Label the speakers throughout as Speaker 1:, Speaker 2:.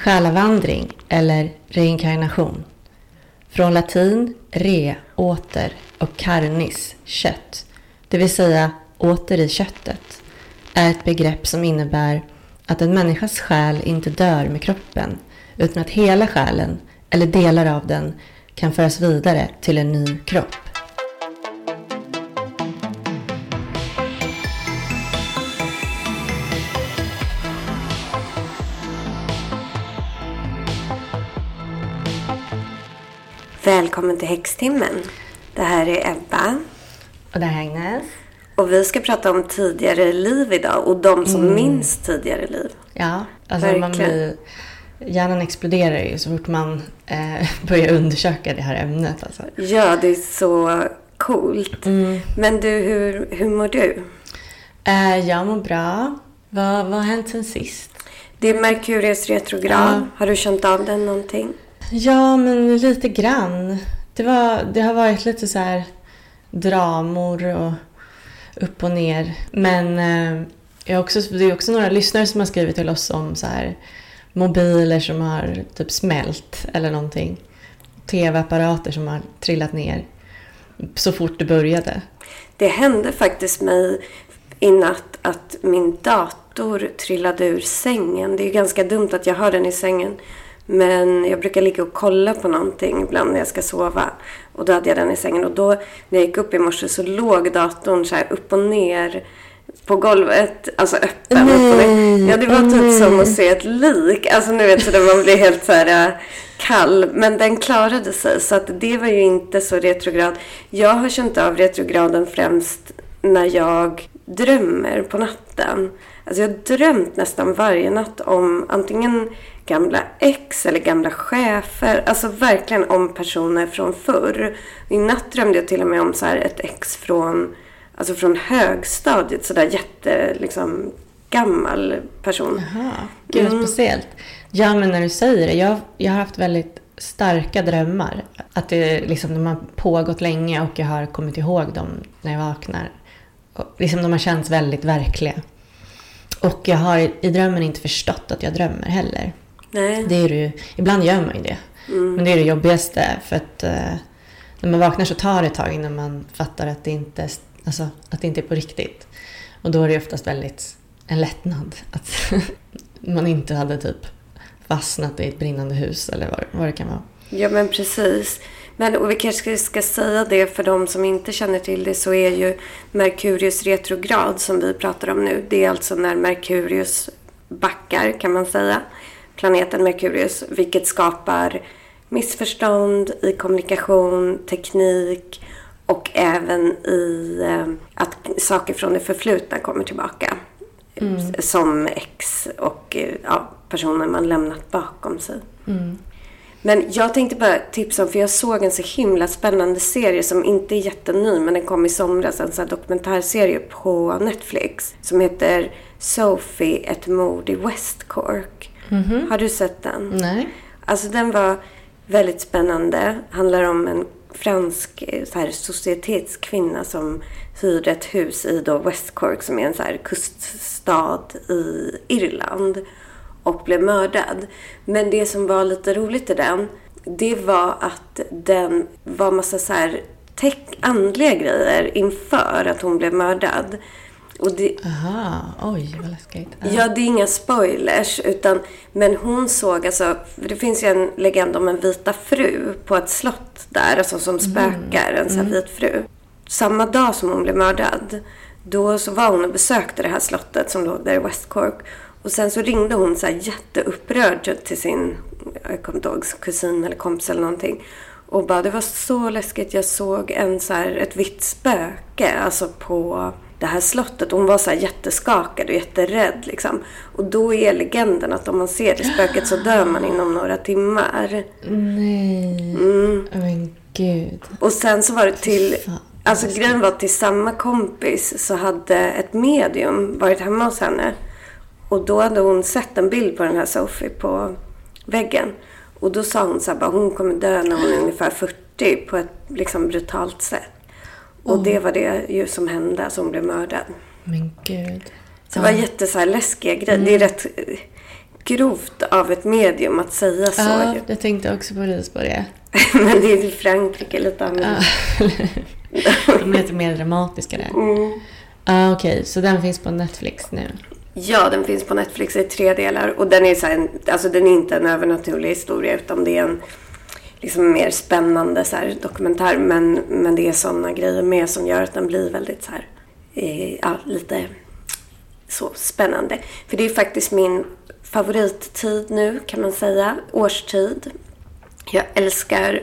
Speaker 1: Själavandring eller reinkarnation. Från latin re, åter och carnis, kött, det vill säga åter i köttet, är ett begrepp som innebär att en människas själ inte dör med kroppen utan att hela själen, eller delar av den, kan föras vidare till en ny kropp.
Speaker 2: Välkommen till Häxtimmen. Det här är Ebba.
Speaker 1: Och det här är Agnes.
Speaker 2: Och vi ska prata om tidigare liv idag och de som mm. minns tidigare liv.
Speaker 1: Ja, alltså Verkligen. man blir, hjärnan exploderar ju så fort man eh, börjar undersöka det här ämnet. Alltså.
Speaker 2: Ja, det är så coolt. Mm. Men du, hur, hur mår du?
Speaker 1: Eh, jag mår bra. Vad, vad har hänt sen sist?
Speaker 2: Det är Merkurius retrograd. Ja. Har du känt av den någonting?
Speaker 1: Ja, men lite grann. Det, var, det har varit lite så här dramor och upp och ner. Men eh, jag också, det är också några lyssnare som har skrivit till oss om så här mobiler som har typ smält eller någonting. TV-apparater som har trillat ner så fort det började.
Speaker 2: Det hände faktiskt mig i natt att min dator trillade ur sängen. Det är ganska dumt att jag har den i sängen. Men jag brukar ligga och kolla på någonting ibland när jag ska sova. Och då hade jag den i sängen. Och då när jag gick upp i morse så låg datorn så här upp och ner på golvet. Alltså öppen. Nej. Ja, det var typ som att se ett lik. Alltså nu vet du, man blir helt så här äh, kall. Men den klarade sig. Så att det var ju inte så retrograd. Jag har känt av retrograden främst när jag drömmer på natten. Alltså jag har drömt nästan varje natt om antingen gamla ex eller gamla chefer. Alltså verkligen om personer från förr. I natt drömde jag till och med om så ett ex från, alltså från högstadiet. Sådär jätte, liksom, gammal person.
Speaker 1: Jaha, gud mm. speciellt. Ja, men när du säger det. Jag, jag har haft väldigt starka drömmar. Att det liksom, de har pågått länge och jag har kommit ihåg dem när jag vaknar. Och liksom, de har känts väldigt verkliga. Och jag har i drömmen inte förstått att jag drömmer heller.
Speaker 2: Nej.
Speaker 1: Det är ju, ibland gör man ju det. Mm. Men det är det jobbigaste. För att eh, när man vaknar så tar det ett tag innan man fattar att det inte, alltså, att det inte är på riktigt. Och då är det oftast väldigt en lättnad att man inte hade typ fastnat i ett brinnande hus eller vad, vad det kan vara.
Speaker 2: Ja men precis. Men och vi kanske ska säga det för de som inte känner till det så är ju Merkurius retrograd som vi pratar om nu. Det är alltså när Merkurius backar kan man säga planeten Merkurius, vilket skapar missförstånd i kommunikation, teknik och även i eh, att saker från det förflutna kommer tillbaka. Mm. Som ex och eh, ja, personer man lämnat bakom sig. Mm. Men jag tänkte bara tipsa om, för jag såg en så himla spännande serie som inte är jätteny, men den kom i somras. En sån dokumentärserie på Netflix som heter Sophie, ett mord i West Cork. Mm -hmm. Har du sett den?
Speaker 1: Nej.
Speaker 2: Alltså den var väldigt spännande. Handlar om en fransk så här, societetskvinna som hyrde ett hus i då West Cork som är en så här kuststad i Irland och blev mördad. Men det som var lite roligt i den, det var att den var massa så här andliga grejer inför att hon blev mördad.
Speaker 1: Och det, Aha, oj vad läskigt.
Speaker 2: Uh. Ja, det är inga spoilers. Utan, men hon såg, alltså, det finns ju en legend om en vita fru på ett slott där, alltså som mm. spökar, en sån här mm. vit fru. Samma dag som hon blev mördad, då så var hon och besökte det här slottet som låg där i West Cork. Och sen så ringde hon så här jätteupprörd till sin, jag kommer inte ihåg, kusin eller kompis eller någonting. Och bara, det var så läskigt. Jag såg en så här, ett vitt spöke, alltså på det här slottet. Hon var så jätteskakad och jätterädd. Liksom. Och då är legenden att om man ser det spöket så dör man inom några timmar.
Speaker 1: Nej. Mm. Men gud.
Speaker 2: Och sen så var det till... Alltså grejen var att till samma kompis så hade ett medium varit hemma hos henne. Och då hade hon sett en bild på den här Sophie på väggen. Och då sa hon så här, bara, hon kommer dö när hon är ungefär 40 på ett liksom brutalt sätt. Och oh. det var det ju som hände, som blev mördad.
Speaker 1: Men gud.
Speaker 2: Så det var jätte så här, läskiga grejer. Mm. Det är rätt eh, grovt av ett medium att säga så.
Speaker 1: Ja, jag tänkte också precis på det.
Speaker 2: Men det är i Frankrike lite annorlunda.
Speaker 1: De är lite mer dramatiska där.
Speaker 2: Mm.
Speaker 1: Ah, Okej, så den finns på Netflix nu.
Speaker 2: Ja, den finns på Netflix i tre delar. Och den är, så här, alltså den är inte en övernaturlig historia utan det är en liksom mer spännande så här, dokumentär. Men, men det är sådana grejer med som gör att den blir väldigt så här, eh, ja, lite så spännande. För det är faktiskt min favorittid nu kan man säga, årstid. Jag älskar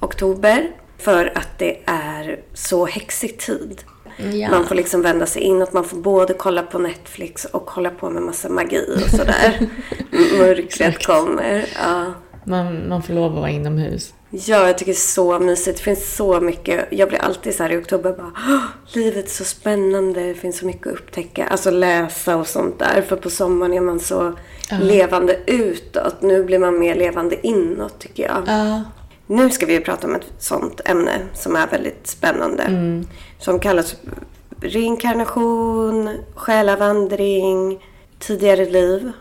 Speaker 2: oktober för att det är så häxig tid.
Speaker 1: Ja.
Speaker 2: Man får liksom vända sig inåt. Man får både kolla på Netflix och hålla på med massa magi och sådär. Mörkret kommer. Ja.
Speaker 1: Man, man får lov att vara inomhus.
Speaker 2: ja, jag tycker det är så mysigt. Det finns så mycket. Jag blir alltid så här i oktober bara "Åh, Livet är så spännande. Det finns så mycket att upptäcka. Alltså läsa och sånt där. För på sommaren är man så levande utåt. Nu blir man mer levande inåt tycker jag.
Speaker 1: Ja.
Speaker 2: Nu ska vi ju prata om ett sånt ämne som är väldigt spännande. Som kallas reinkarnation, själavandring, tidigare liv.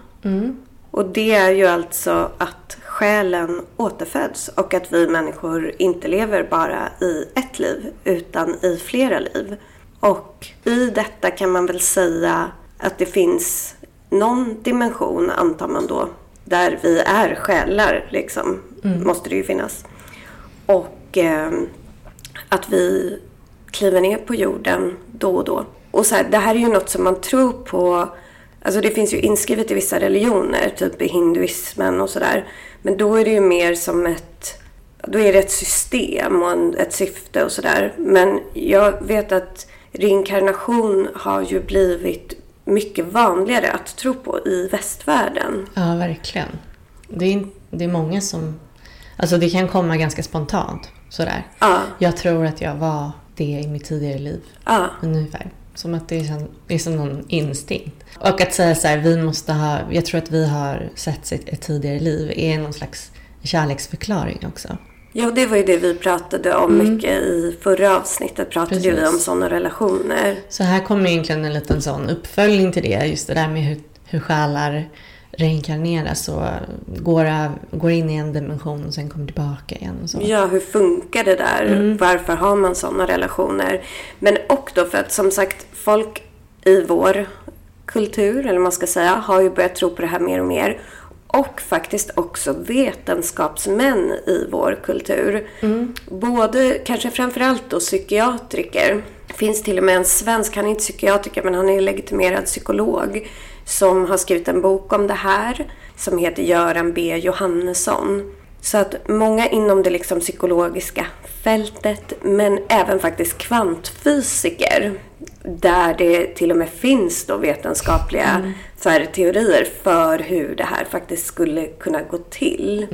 Speaker 2: Och det är ju alltså att själen återföds och att vi människor inte lever bara i ett liv utan i flera liv. Och i detta kan man väl säga att det finns någon dimension, antar man då, där vi är själar, liksom. Måste det ju finnas. Och eh, att vi kliver ner på jorden då och då. Och så här, det här är ju något som man tror på. Alltså det finns ju inskrivet i vissa religioner, typ i hinduismen och sådär. Men då är det ju mer som ett, då är det ett system och en, ett syfte och sådär. Men jag vet att reinkarnation har ju blivit mycket vanligare att tro på i västvärlden.
Speaker 1: Ja, verkligen. Det är, det är många som... Alltså det kan komma ganska spontant. Sådär.
Speaker 2: Ja,
Speaker 1: Jag tror att jag var det i mitt tidigare liv.
Speaker 2: ja.
Speaker 1: Ungefär. Som att det är, som, det är som någon instinkt. Och att säga så här, vi måste ha... Jag tror att vi har sett ett, ett tidigare liv är någon slags kärleksförklaring också.
Speaker 2: Ja, det var ju det vi pratade om mycket i förra avsnittet. Pratade ju vi
Speaker 1: Precis.
Speaker 2: om sådana relationer.
Speaker 1: Så här kommer egentligen en liten sån uppföljning till det. Just det där med hur, hur själar reinkarneras och går, går in i en dimension och sen kommer tillbaka igen. Och så.
Speaker 2: Ja, hur funkar det där? Varför har man sådana relationer? Men och då för att som sagt, folk i vår kultur, eller man ska säga, har ju börjat tro på det här mer och mer. Och faktiskt också vetenskapsmän i vår kultur. Både, kanske framförallt då psykiatriker. Det finns till och med en svensk, han är inte psykiatriker men han är legitimerad psykolog. Som har skrivit en bok om det här. Som heter Göran B Johannesson. Så att många inom det liksom psykologiska fältet, men även faktiskt kvantfysiker, där det till och med finns då vetenskapliga så här, teorier för hur det här faktiskt skulle kunna gå till.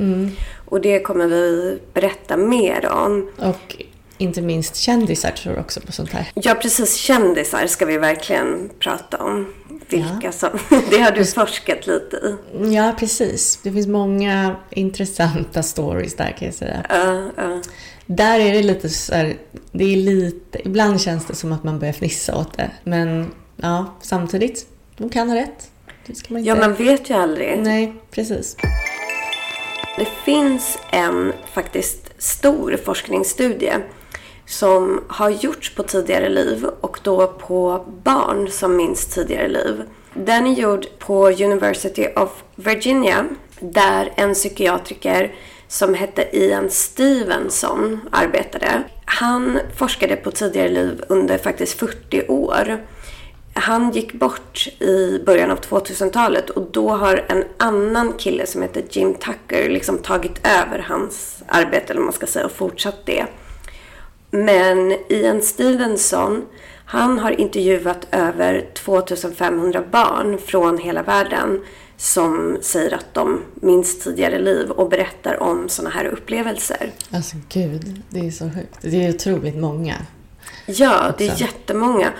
Speaker 2: Och det kommer vi berätta mer om.
Speaker 1: Och inte minst kändisar tror också på sånt här.
Speaker 2: Ja, precis. Kändisar ska vi verkligen prata om. Vilka som... Det har du forskat lite i.
Speaker 1: Ja, precis. Det finns många intressanta stories där kan jag säga.
Speaker 2: Ja, ja.
Speaker 1: Där är det lite så här, det är lite, ibland känns det som att man börjar fnissa åt det. Men ja, samtidigt, de kan ha rätt. Det ska man inte...
Speaker 2: ja, man vet ju aldrig.
Speaker 1: Nej, precis.
Speaker 2: Det finns en faktiskt stor forskningsstudie som har gjorts på tidigare liv och då på barn som minns tidigare liv. Den är gjord på University of Virginia där en psykiatriker som hette Ian Stevenson arbetade. Han forskade på tidigare liv under faktiskt 40 år. Han gick bort i början av 2000-talet och då har en annan kille som heter Jim Tucker liksom tagit över hans arbete, eller man ska säga, och fortsatt det. Men Ian Stevenson, han har intervjuat över 2500 barn från hela världen som säger att de minns tidigare liv och berättar om såna här upplevelser.
Speaker 1: Alltså gud, det är så sjukt. Det är otroligt många.
Speaker 2: Ja, det är
Speaker 1: också.
Speaker 2: jättemånga.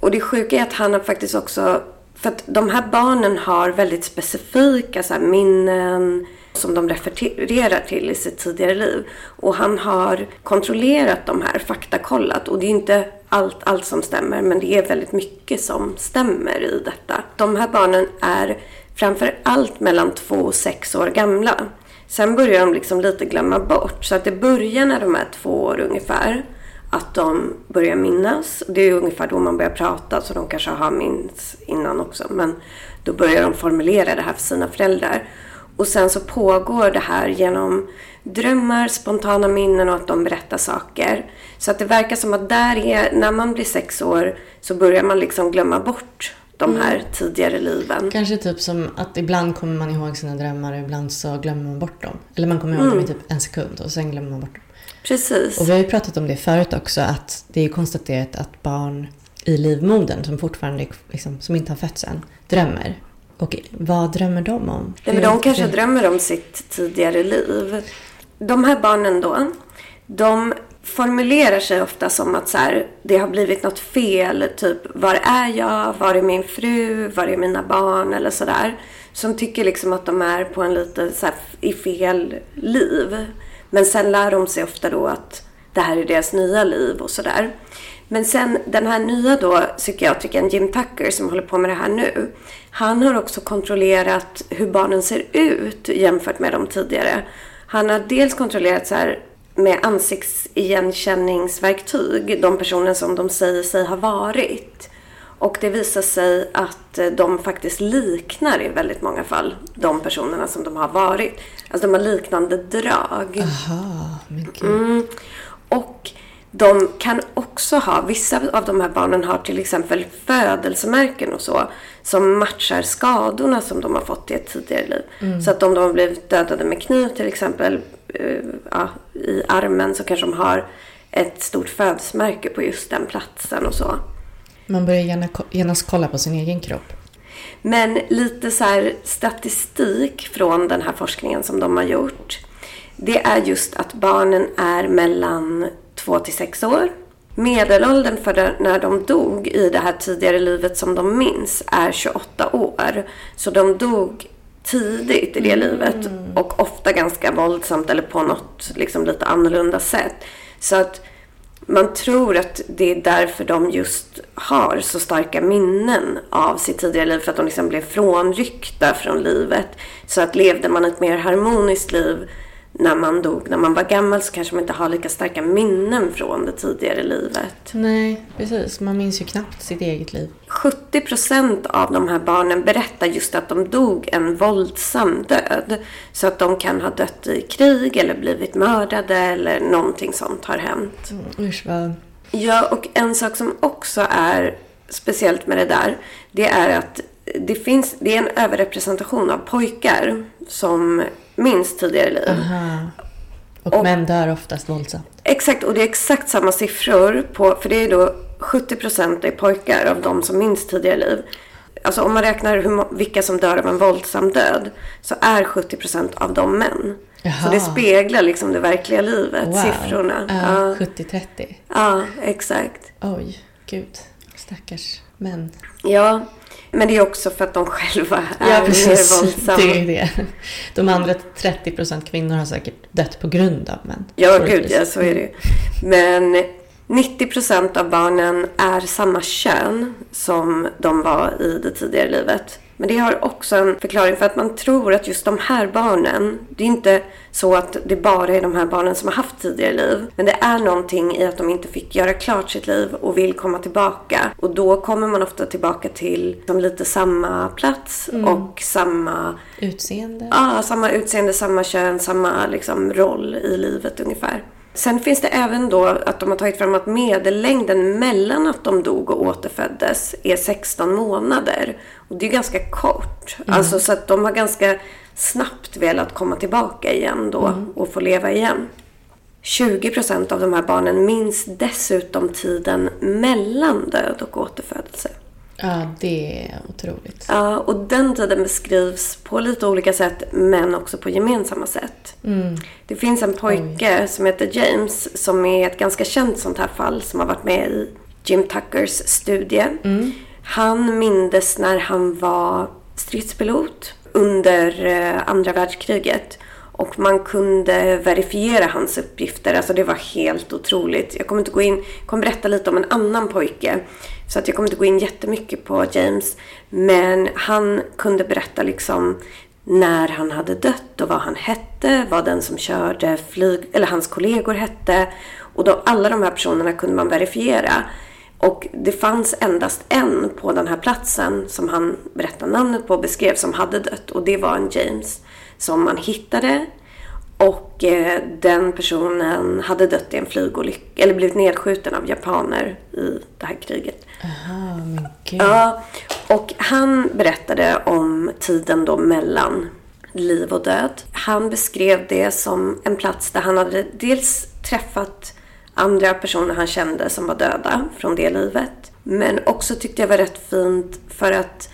Speaker 2: Och det sjuka är att han har faktiskt också... För att de här barnen har väldigt specifika så minnen som de refererar till i sitt tidigare liv. Och han har kontrollerat de här, faktakollat. Och det är inte allt, allt som stämmer, men det är väldigt mycket som stämmer i detta. De här barnen är framför allt mellan två och sex år gamla. Sen börjar de liksom lite glömma bort. Så att det börjar när de är två år ungefär. Att de börjar minnas. Det är ungefär då man börjar prata, så de kanske har minns innan också. Men då börjar de formulera det här för sina föräldrar. Och sen så pågår det här genom drömmar, spontana minnen och att de berättar saker. Så att det verkar som att där är, när man blir sex år så börjar man liksom glömma bort de här mm. tidigare liven.
Speaker 3: Kanske typ som att ibland kommer man ihåg sina drömmar och ibland så glömmer man bort dem. Eller man kommer ihåg mm. dem i typ en sekund och sen glömmer man bort dem.
Speaker 2: Precis.
Speaker 3: Och vi har ju pratat om det förut också att det är konstaterat att barn i livmodern som fortfarande liksom, som inte har fötts än drömmer. Och vad drömmer de om?
Speaker 2: Nej, men de kanske drömmer om sitt tidigare liv. De här barnen då, de formulerar sig ofta som att så här, det har blivit något fel. Typ, var är jag? Var är min fru? Var är mina barn? Eller sådär. Som tycker liksom att de är på en lite så här, i fel liv. Men sen lär de sig ofta då att det här är deras nya liv och sådär. Men sen den här nya då psykiatrikern Jim Tucker som håller på med det här nu. Han har också kontrollerat hur barnen ser ut jämfört med de tidigare. Han har dels kontrollerat så här med ansiktsigenkänningsverktyg de personer som de säger sig ha varit. Och det visar sig att de faktiskt liknar i väldigt många fall de personerna som de har varit. Alltså de har liknande drag.
Speaker 3: Aha, mycket.
Speaker 2: Mm. Och de kan också ha, vissa av de här barnen har till exempel födelsemärken och så som matchar skadorna som de har fått i ett tidigare liv. Mm. Så att om de har blivit dödade med kniv till exempel uh, ja, i armen så kanske de har ett stort födelsemärke på just den platsen och så.
Speaker 3: Man börjar genast kolla på sin egen kropp.
Speaker 2: Men lite så statistik från den här forskningen som de har gjort. Det är just att barnen är mellan 2 till 6 år. Medelåldern för när de dog i det här tidigare livet som de minns är 28 år. Så de dog tidigt i det mm. livet och ofta ganska våldsamt eller på något liksom lite annorlunda sätt. Så att man tror att det är därför de just har så starka minnen av sitt tidigare liv. För att de liksom blev frånryckta från livet. Så att levde man ett mer harmoniskt liv när man dog när man var gammal så kanske man inte har lika starka minnen från det tidigare livet.
Speaker 3: Nej, precis. Man minns ju knappt sitt eget liv.
Speaker 2: 70 procent av de här barnen berättar just att de dog en våldsam död. Så att de kan ha dött i krig eller blivit mördade eller någonting sånt har hänt.
Speaker 3: Mm, usch vad...
Speaker 2: Ja, och en sak som också är speciellt med det där, det är att det finns, det är en överrepresentation av pojkar som minst tidigare liv.
Speaker 3: Aha. Och, och män dör oftast våldsamt.
Speaker 2: Exakt, och det är exakt samma siffror. På, för det är då 70 procent är pojkar av de som minst tidigare liv. Alltså om man räknar hur, vilka som dör av en våldsam död så är 70 procent av dem män. Jaha. Så det speglar liksom det verkliga livet, wow. siffrorna.
Speaker 3: Uh, ja. 70-30?
Speaker 2: Ja, exakt.
Speaker 3: Oj, gud. Stackars män.
Speaker 2: Ja, men det är också för att de själva är ja, mer våldsamma.
Speaker 3: Det är det. De andra 30 procent kvinnor har säkert dött på grund av män.
Speaker 2: Ja, gud ja, så är det Men 90 procent av barnen är samma kön som de var i det tidigare livet. Men det har också en förklaring för att man tror att just de här barnen, det är inte så att det bara är de här barnen som har haft tidigare liv. Men det är någonting i att de inte fick göra klart sitt liv och vill komma tillbaka. Och då kommer man ofta tillbaka till som lite samma plats mm. och samma
Speaker 3: utseende.
Speaker 2: Ja, samma utseende, samma kön, samma liksom roll i livet ungefär. Sen finns det även då att de har tagit fram att medellängden mellan att de dog och återföddes är 16 månader. Och det är ganska kort. Mm. Alltså så att de har ganska snabbt velat komma tillbaka igen då mm. och få leva igen. 20 procent av de här barnen minns dessutom tiden mellan död och återfödelse.
Speaker 3: Ja, det är otroligt.
Speaker 2: Ja, och den tiden beskrivs på lite olika sätt men också på gemensamma sätt. Mm. Det finns en pojke Oj. som heter James som är ett ganska känt sånt här fall som har varit med i Jim Tuckers studie. Mm. Han mindes när han var stridspilot under eh, andra världskriget Och man kunde verifiera hans uppgifter. Alltså det var helt otroligt. Jag kommer inte gå in, jag kommer berätta lite om en annan pojke. Så att jag kommer inte gå in jättemycket på James. Men han kunde berätta liksom när han hade dött och vad han hette, vad den som körde flyg, eller hans kollegor hette. Och då, alla de här personerna kunde man verifiera. Och det fanns endast en på den här platsen som han berättade namnet på och beskrev som hade dött. Och det var en James som man hittade. Och eh, den personen hade dött i en flygolycka, eller blivit nedskjuten av japaner i det här kriget.
Speaker 3: Aha, men gud.
Speaker 2: Ja, och han berättade om tiden då mellan liv och död. Han beskrev det som en plats där han hade dels träffat andra personer han kände som var döda från det livet. Men också tyckte jag var rätt fint för att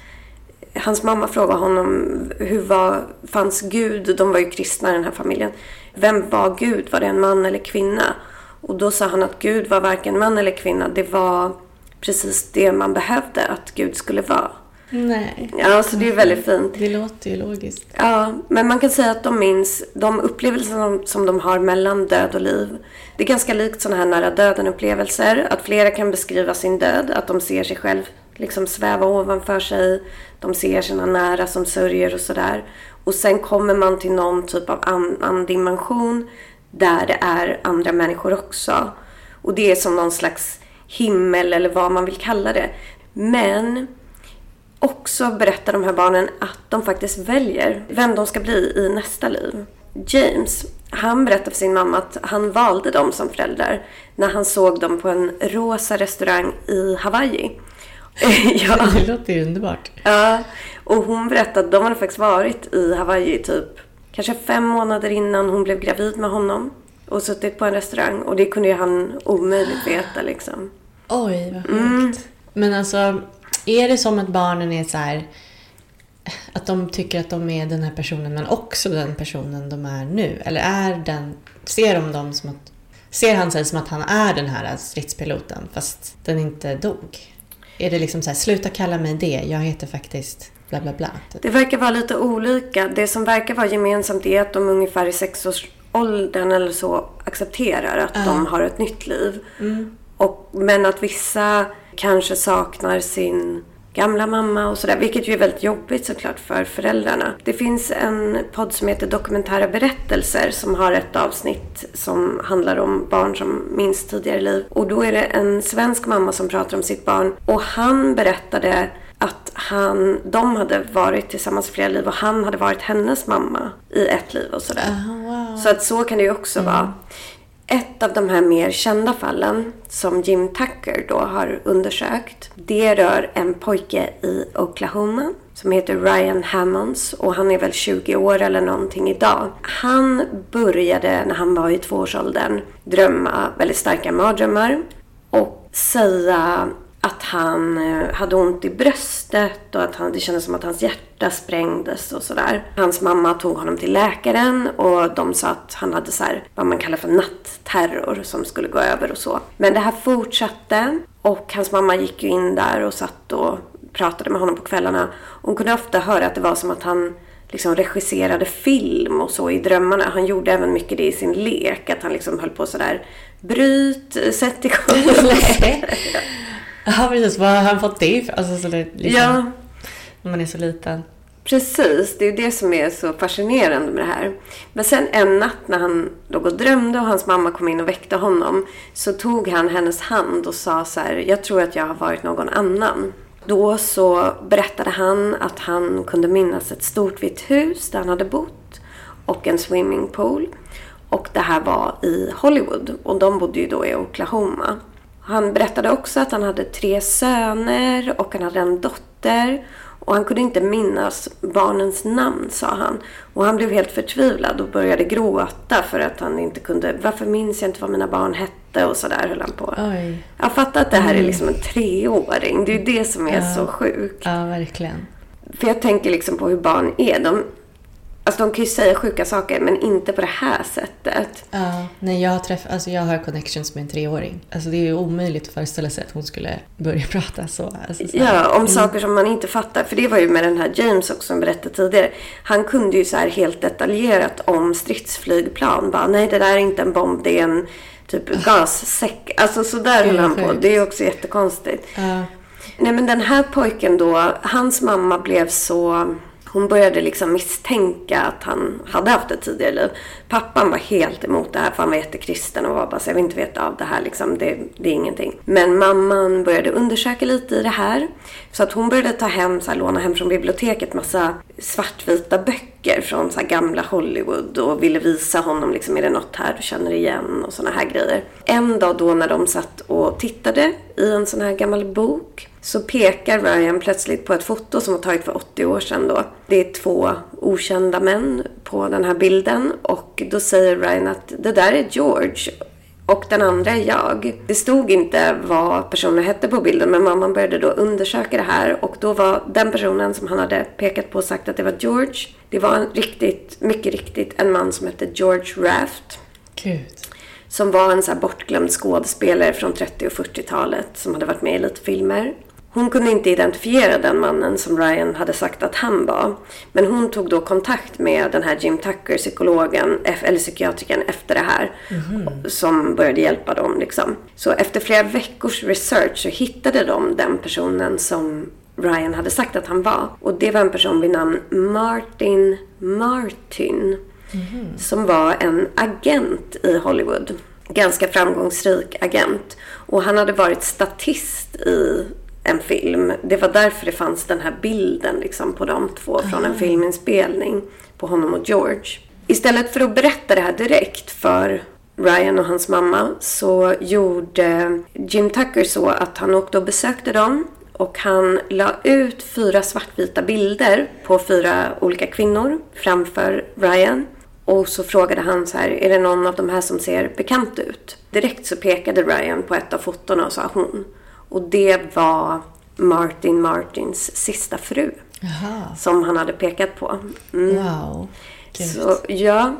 Speaker 2: hans mamma frågade honom hur var, fanns Gud? De var ju kristna i den här familjen. Vem var Gud? Var det en man eller kvinna? Och då sa han att Gud var varken man eller kvinna. Det var precis det man behövde att Gud skulle vara.
Speaker 3: Nej.
Speaker 2: Ja, så det är väldigt fint.
Speaker 3: Det låter ju logiskt.
Speaker 2: Ja, men man kan säga att de minns de upplevelser som, som de har mellan död och liv. Det är ganska likt sådana här nära döden-upplevelser. Att flera kan beskriva sin död. Att de ser sig själv liksom sväva ovanför sig. De ser sina nära som sörjer och sådär. Och sen kommer man till någon typ av annan dimension där det är andra människor också. Och det är som någon slags himmel eller vad man vill kalla det. Men också berättar de här barnen att de faktiskt väljer vem de ska bli i nästa liv. James, han berättar för sin mamma att han valde dem som föräldrar när han såg dem på en rosa restaurang i Hawaii.
Speaker 3: ja. Det låter ju underbart.
Speaker 2: Ja, och hon berättade att de hade faktiskt varit i Hawaii typ kanske fem månader innan hon blev gravid med honom. Och suttit på en restaurang och det kunde ju han omöjligt veta liksom.
Speaker 3: Oj, vad sjukt. Mm. Men alltså, är det som att barnen är så här, att de tycker att de är den här personen men också den personen de är nu? Eller är den, ser de dem som att, ser han sig som att han är den här stridspiloten fast den inte dog? Är det liksom så här, sluta kalla mig det, jag heter faktiskt bla bla bla? Typ.
Speaker 2: Det verkar vara lite olika. Det som verkar vara gemensamt är att de ungefär i sexårsåldern eller så accepterar att uh. de har ett nytt liv. Mm. Och, men att vissa kanske saknar sin gamla mamma och sådär. Vilket ju är väldigt jobbigt såklart för föräldrarna. Det finns en podd som heter Dokumentära berättelser som har ett avsnitt som handlar om barn som minns tidigare liv. Och då är det en svensk mamma som pratar om sitt barn. Och han berättade att han, de hade varit tillsammans flera liv och han hade varit hennes mamma i ett liv och sådär.
Speaker 3: Oh, wow.
Speaker 2: Så att så kan det ju också mm. vara. Ett av de här mer kända fallen som Jim Tucker då har undersökt. Det rör en pojke i Oklahoma som heter Ryan Hammonds och han är väl 20 år eller någonting idag. Han började när han var i tvåårsåldern drömma väldigt starka mardrömmar och säga att han eh, hade ont i bröstet och att han, det kändes som att hans hjärta sprängdes och sådär. Hans mamma tog honom till läkaren och de sa att han hade så här, vad man kallar för nattterror som skulle gå över och så. Men det här fortsatte och hans mamma gick ju in där och satt och pratade med honom på kvällarna. Hon kunde ofta höra att det var som att han liksom regisserade film och så i drömmarna. Han gjorde även mycket det i sin lek. Att han liksom höll på sådär, bryt, sätt igång.
Speaker 3: Ja, precis. Vad har han fått det ifrån? Alltså, så det, liksom,
Speaker 2: ja.
Speaker 3: När man är så liten.
Speaker 2: Precis, det är det som är så fascinerande med det här. Men sen en natt när han låg och drömde och hans mamma kom in och väckte honom så tog han hennes hand och sa så här, jag tror att jag har varit någon annan. Då så berättade han att han kunde minnas ett stort vitt hus där han hade bott och en swimmingpool. Och det här var i Hollywood och de bodde ju då i Oklahoma. Han berättade också att han hade tre söner och han hade en dotter. Och han kunde inte minnas barnens namn, sa han. Och han blev helt förtvivlad och började gråta för att han inte kunde... Varför minns jag inte vad mina barn hette? Och sådär höll han på.
Speaker 3: Oj.
Speaker 2: Jag fattar att det här är mm. liksom en treåring. Det är ju det som är ja. så sjukt.
Speaker 3: Ja, verkligen.
Speaker 2: För jag tänker liksom på hur barn är. De, Alltså de kan ju säga sjuka saker men inte på det här sättet.
Speaker 3: Ja, nej, jag har, träff, alltså jag har connections med en treåring. Alltså det är ju omöjligt att föreställa sig att hon skulle börja prata så. Alltså så.
Speaker 2: Ja, om saker som man inte fattar. För det var ju med den här James också som berättade tidigare. Han kunde ju så här helt detaljerat om stridsflygplan. Bara, nej det där är inte en bomb, det är en typ gassäck. Alltså sådär höll han på. Det är också jättekonstigt.
Speaker 3: Ja.
Speaker 2: Nej men den här pojken då, hans mamma blev så... Hon började liksom misstänka att han hade haft ett tidigare liv. Pappan var helt emot det här för han var jättekristen och var bara så jag vill inte veta av det här liksom. Det, det är ingenting. Men mamman började undersöka lite i det här. Så att hon började ta hem, så här, låna hem från biblioteket massa svartvita böcker från så här, gamla Hollywood och ville visa honom liksom, är det något här du känner igen och sådana här grejer. En dag då när de satt och tittade i en sån här gammal bok så pekar Ryan plötsligt på ett foto som var taget för 80 år sedan då. Det är två okända män på den här bilden och då säger Ryan att det där är George och den andra är jag. Det stod inte vad personen hette på bilden men mamman började då undersöka det här och då var den personen som han hade pekat på och sagt att det var George. Det var en riktigt, mycket riktigt en man som hette George Raft.
Speaker 3: Gud.
Speaker 2: Som var en så bortglömd skådespelare från 30 och 40-talet som hade varit med i lite filmer. Hon kunde inte identifiera den mannen som Ryan hade sagt att han var. Men hon tog då kontakt med den här Jim Tucker, psykologen, eller psykiatrikern, efter det här. Som började hjälpa dem liksom. Så efter flera veckors research så hittade de den personen som Ryan hade sagt att han var. Och det var en person vid namn Martin Martin. Som var en agent i Hollywood. Ganska framgångsrik agent. Och han hade varit statist i en film. Det var därför det fanns den här bilden liksom, på de två från en filminspelning på honom och George. Istället för att berätta det här direkt för Ryan och hans mamma så gjorde Jim Tucker så att han åkte och besökte dem och han la ut fyra svartvita bilder på fyra olika kvinnor framför Ryan. Och så frågade han så här, är det någon av de här som ser bekant ut? Direkt så pekade Ryan på ett av fotona och sa hon. Och det var Martin Martins sista fru.
Speaker 3: Jaha.
Speaker 2: Som han hade pekat på. Mm.
Speaker 3: Wow. Gud.
Speaker 2: Så ja,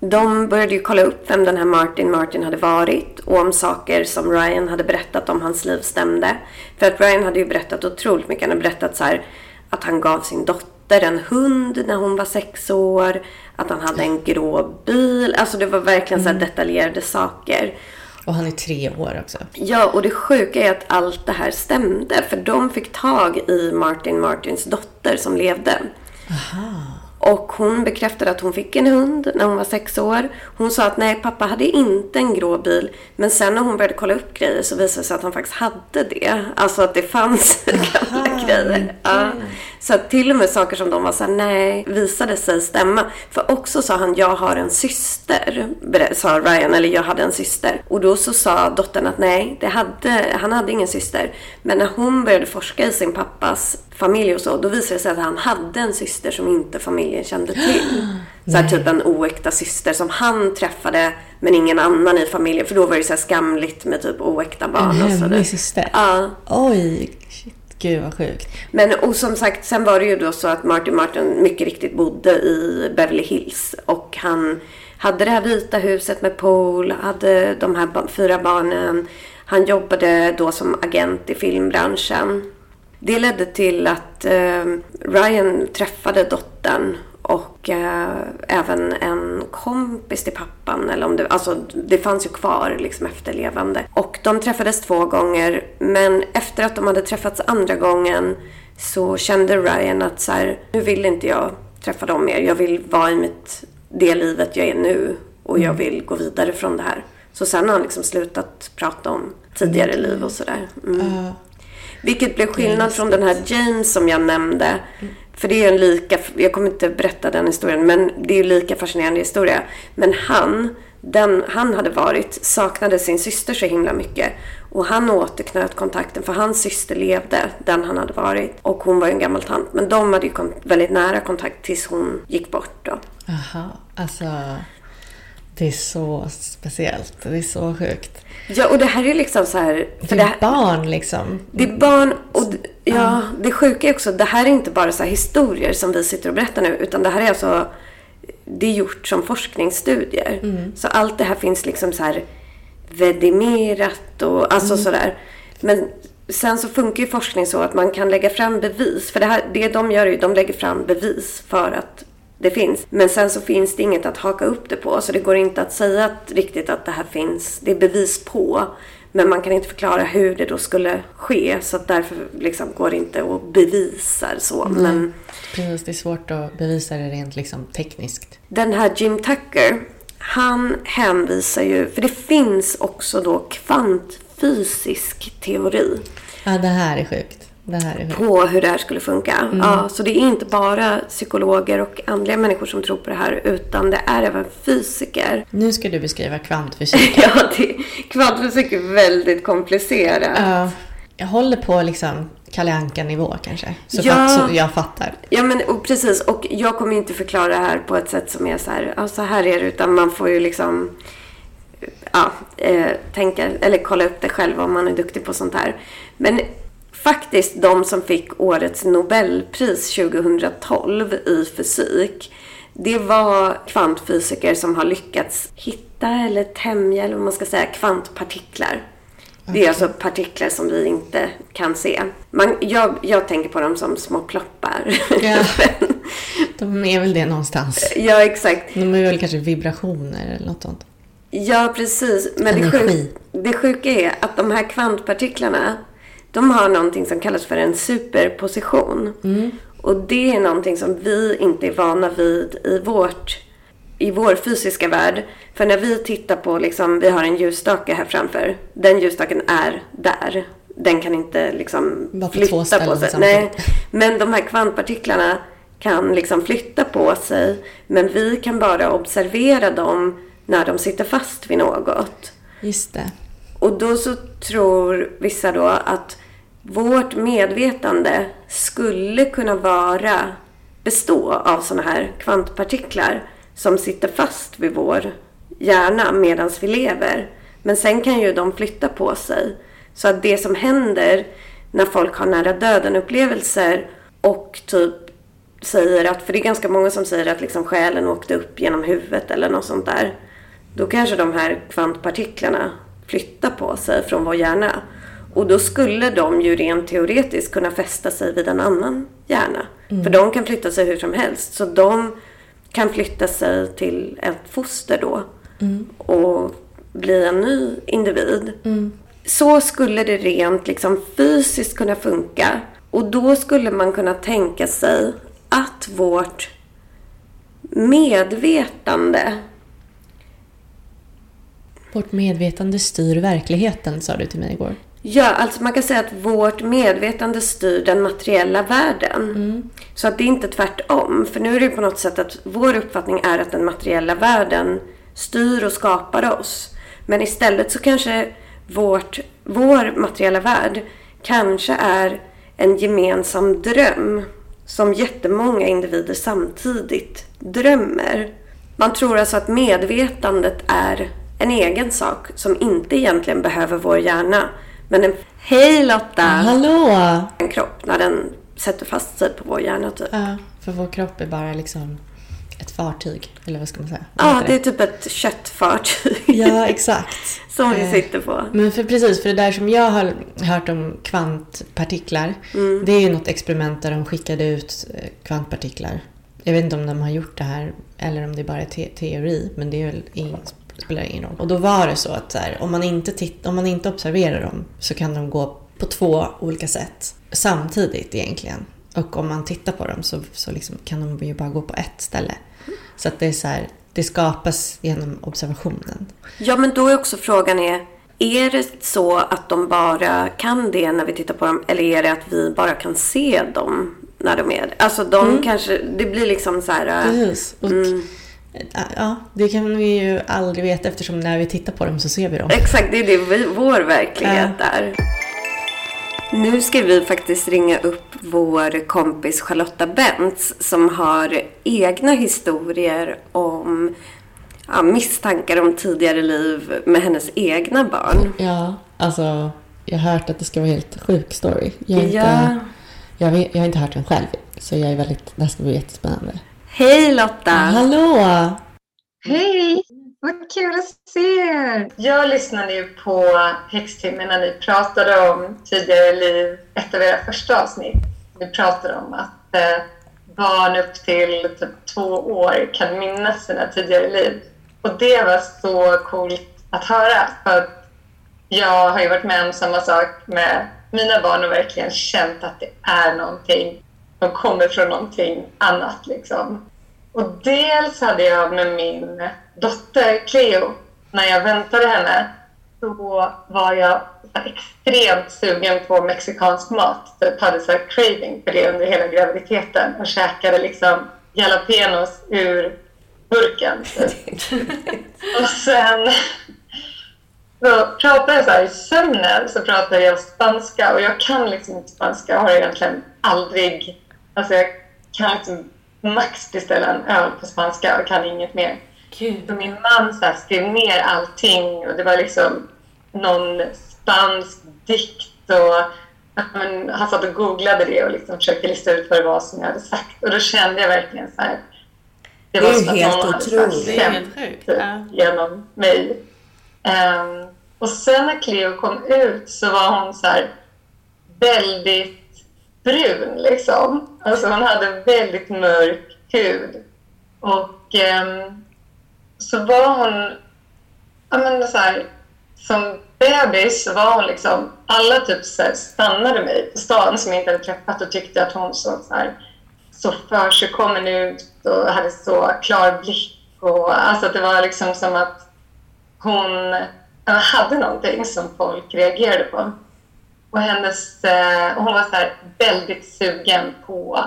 Speaker 2: de började ju kolla upp vem den här Martin Martin hade varit och om saker som Ryan hade berättat om hans liv stämde. För att Ryan hade ju berättat otroligt mycket. Han hade berättat så här att han gav sin dotter en hund när hon var sex år. Att han hade en grå bil. Alltså det var verkligen så här detaljerade saker.
Speaker 3: Och han är tre år också.
Speaker 2: Ja, och det sjuka är att allt det här stämde. För de fick tag i Martin Martins dotter som levde. Och hon bekräftade att hon fick en hund när hon var sex år. Hon sa att nej, pappa hade inte en grå bil. Men sen när hon började kolla upp grejer så visade det sig att han faktiskt hade det. Alltså att det fanns gamla grejer. Ja. Så att till och med saker som de var så här, nej, visade sig stämma. För också sa han, jag har en syster, sa Ryan, eller jag hade en syster. Och då så sa dottern att nej, det hade, han hade ingen syster. Men när hon började forska i sin pappas familj och så, då visade det sig att han hade en syster som inte familjen kände till. Så här, typ en oäkta syster som han träffade, men ingen annan i familjen. För då var det så skamligt med typ oäkta barn
Speaker 3: En hemlig syster.
Speaker 2: Ja.
Speaker 3: Oj, shit. Gud vad sjukt.
Speaker 2: Men och som sagt, sen var det ju då så att Martin Martin mycket riktigt bodde i Beverly Hills. Och han hade det här vita huset med pool, hade de här fyra barnen. Han jobbade då som agent i filmbranschen. Det ledde till att eh, Ryan träffade dottern och eh, även en kompis till pappan. Eller om det, alltså, det fanns ju kvar liksom efterlevande. Och de träffades två gånger. Men efter att de hade träffats andra gången så kände Ryan att så här, nu vill inte jag träffa dem mer. Jag vill vara i mitt, det livet jag är nu. Och jag vill gå vidare från det här. Så sen har han liksom slutat prata om tidigare liv och sådär. Mm.
Speaker 3: Ja.
Speaker 2: Vilket blev skillnad från den här James som jag nämnde. För det är en lika, jag kommer inte berätta den historien, men det är ju lika fascinerande historia. Men han, den han hade varit, saknade sin syster så himla mycket. Och han återknöt kontakten för hans syster levde, den han hade varit. Och hon var ju en gammal tant. Men de hade ju väldigt nära kontakt tills hon gick bort då.
Speaker 3: Aha, alltså. Det är så speciellt. Det är så sjukt.
Speaker 2: Ja, och det här är liksom så här...
Speaker 3: Det
Speaker 2: För
Speaker 3: är
Speaker 2: det här,
Speaker 3: barn liksom.
Speaker 2: Det är barn och ja, det sjuka är också, det här är inte bara så här historier som vi sitter och berättar nu, utan det här är alltså det är gjort som forskningsstudier. Så allt det här finns liksom så här vedimerat och alltså sådär. Men sen så funkar ju forskning så att man kan lägga fram bevis. För det, här, det de gör är ju de lägger fram bevis för att det finns. Men sen så finns det inget att haka upp det på. Så det går inte att säga att, riktigt att det här finns. Det är bevis på. Men man kan inte förklara hur det då skulle ske. Så att därför liksom går det inte att bevisa så. Men
Speaker 1: Precis, det är svårt att bevisa det rent liksom tekniskt.
Speaker 2: den här Jim Tucker, han hänvisar ju, för det finns också då kvantfysisk teori
Speaker 1: Ja, det här är sjukt. Sjukt.
Speaker 2: på hur det här skulle funka. Ja, så det är inte bara psykologer och andliga människor som tror på det här, utan det är även fysiker.
Speaker 1: Nu ska du beskriva kvantfysik.
Speaker 2: Ja, det, kvantfysik är väldigt komplicerat.
Speaker 1: Ja, jag håller på liksom Kalle Anka-nivå kanske. Så,
Speaker 2: Ja.
Speaker 1: fatt, så jag fattar.
Speaker 2: Ja, men och precis. Och jag kommer inte förklara det här på ett sätt som är så här, ja, så här är det, utan man får ju liksom ja, eh, tänka, eller kolla upp det själv om man är duktig på sånt här. Men faktiskt de som fick årets Nobelpris 2012 i fysik, det var kvantfysiker som har lyckats hitta eller tämja, eller vad man ska säga, kvantpartiklar. Det är alltså partiklar som vi inte kan se. Man, jag, jag tänker på dem som små ploppar.
Speaker 1: Ja. De är väl det någonstans.
Speaker 2: ja, exakt.
Speaker 1: De är väl kanske vibrationer eller något sånt.
Speaker 2: Ja, precis. Men det,
Speaker 1: Energi.
Speaker 2: sjuk, det sjuka är att de här kvantpartiklarna, de har någonting som kallas för en superposition. Och det är någonting som vi inte är vana vid i, vårt, i vår fysiska värld. För när vi tittar på, liksom, vi har en ljusstake här framför. Den ljusstaken är där. Den kan inte liksom flytta på sig. Nej, men de här kvantpartiklarna kan liksom flytta på sig. Men vi kan bara observera dem när de sitter fast vid något.
Speaker 1: Just det.
Speaker 2: Och då så tror vissa då att vårt medvetande skulle kunna vara, bestå av sådana här kvantpartiklar som sitter fast vid vår hjärna medan vi lever. Men sen kan ju de flytta på sig. Så att det som händer när folk har nära döden upplevelser och typ säger att, för det är ganska många som säger att liksom själen åkte upp genom huvudet eller något sånt där. Då kanske de här kvantpartiklarna flyttar på sig från vår hjärna. Och då skulle de ju rent teoretiskt kunna fästa sig vid en annan hjärna. För de kan flytta sig hur som helst. Så de kan flytta sig till ett foster då. Och bli en ny individ. Så skulle det rent liksom fysiskt kunna funka. Och då skulle man kunna tänka sig att vårt medvetande
Speaker 1: Vårt medvetande styr verkligheten, sa du till mig igår.
Speaker 2: Ja, alltså man kan säga att vårt medvetande styr den materiella världen. Så att det är inte tvärtom. För nu är det på något sätt att vår uppfattning är att den materiella världen styr och skapar oss. Men istället så kanske vårt, vår materiella värld kanske är en gemensam dröm som jättemånga individer samtidigt drömmer. Man tror alltså att medvetandet är en egen sak som inte egentligen behöver vår hjärna. Men en... Hej Lotta!
Speaker 1: Hallå!
Speaker 2: En kropp när den sätter fast sig på vår hjärna typ.
Speaker 1: Ja, för vår kropp är bara liksom ett fartyg. Eller vad ska man säga? Vad
Speaker 2: Ja, det är typ ett köttfartyg.
Speaker 1: Ja, exakt.
Speaker 2: som vi
Speaker 1: Eh,
Speaker 2: sitter på.
Speaker 1: Men för precis, för det där som jag har hört om kvantpartiklar.
Speaker 2: Mm.
Speaker 1: Det är ju något experiment där de skickade ut eh, kvantpartiklar. Jag vet inte om de har gjort det här eller om det bara är te- teori. Men det är väl ingen, spelar ingen roll. Och då var det så att så här, om, man inte titt- om man inte observerar dem så kan de gå på två olika sätt samtidigt egentligen. Och om man tittar på dem så, så liksom kan de ju bara gå på ett ställe. Så att det är så här, det skapas genom observationen.
Speaker 2: Ja, men då är också frågan är, är det så att de bara kan det när vi tittar på dem? Eller är det att vi bara kan se dem när de är Alltså de kanske, det blir liksom så här... äh,
Speaker 1: Precis. Och, Ja, det kan vi ju aldrig veta eftersom när vi tittar på dem så ser vi dem.
Speaker 2: Exakt, det är det vi, vår verklighet är. Nu ska vi faktiskt ringa upp vår kompis Charlotta Bentz som har egna historier om ja, misstankar om tidigare liv med hennes egna barn.
Speaker 1: Ja, alltså jag har hört att det ska vara helt sjuk story. Jag har inte,
Speaker 2: Ja.
Speaker 1: jag, jag har inte hört den själv, så jag är väldigt, det här ska bli jättespännande.
Speaker 4: Hej Lotta!
Speaker 2: Hallå!
Speaker 5: Hej! Vad kul att se er! Jag lyssnade ju på Häxtimmen när ni pratade om tidigare liv, ett av era första avsnitt. Ni pratade om att eh, barn upp till typ två år kan minnas sina tidigare liv. Och det var så coolt att höra. För jag har ju varit med om samma sak med mina barn och verkligen känt att det är någonting. De kommer från någonting annat liksom. Och dels hade jag med min dotter Cleo, när jag väntade henne, så var jag extremt sugen på mexikansk mat. Jag hade så craving för det under hela graviditeten och käkade liksom jalapenos ur burken. och sen så pratade jag så här, i sömnen så pratade jag spanska och jag kan liksom inte spanska. Jag har egentligen aldrig... Alltså jag kan liksom max beställa en öl på spanska och kan inget mer. Gud. Så min man så här, skrev ner allting och det var liksom någon spansk dikt och men, han satt och googlade det och liksom försökte lista ut vad det var som jag hade sagt. Och då kände jag verkligen så här.
Speaker 2: Det, var det är som helt att någon otroligt.
Speaker 5: hade sänt ja. genom mig. Um, och sen när Cleo kom ut så var hon så här väldigt brun liksom. Alltså hon hade väldigt mörk hud. Och eh, så var hon, ja men så här, som bebis var hon liksom, alla typ så här, stannade mig på stan som jag inte hade träffat och tyckte att hon såg så här, så försigkommen ut och hade så klar blick. Och, alltså det var liksom som att hon hade någonting som folk reagerade på. Och hennes, eh, hon var så här, väldigt sugen på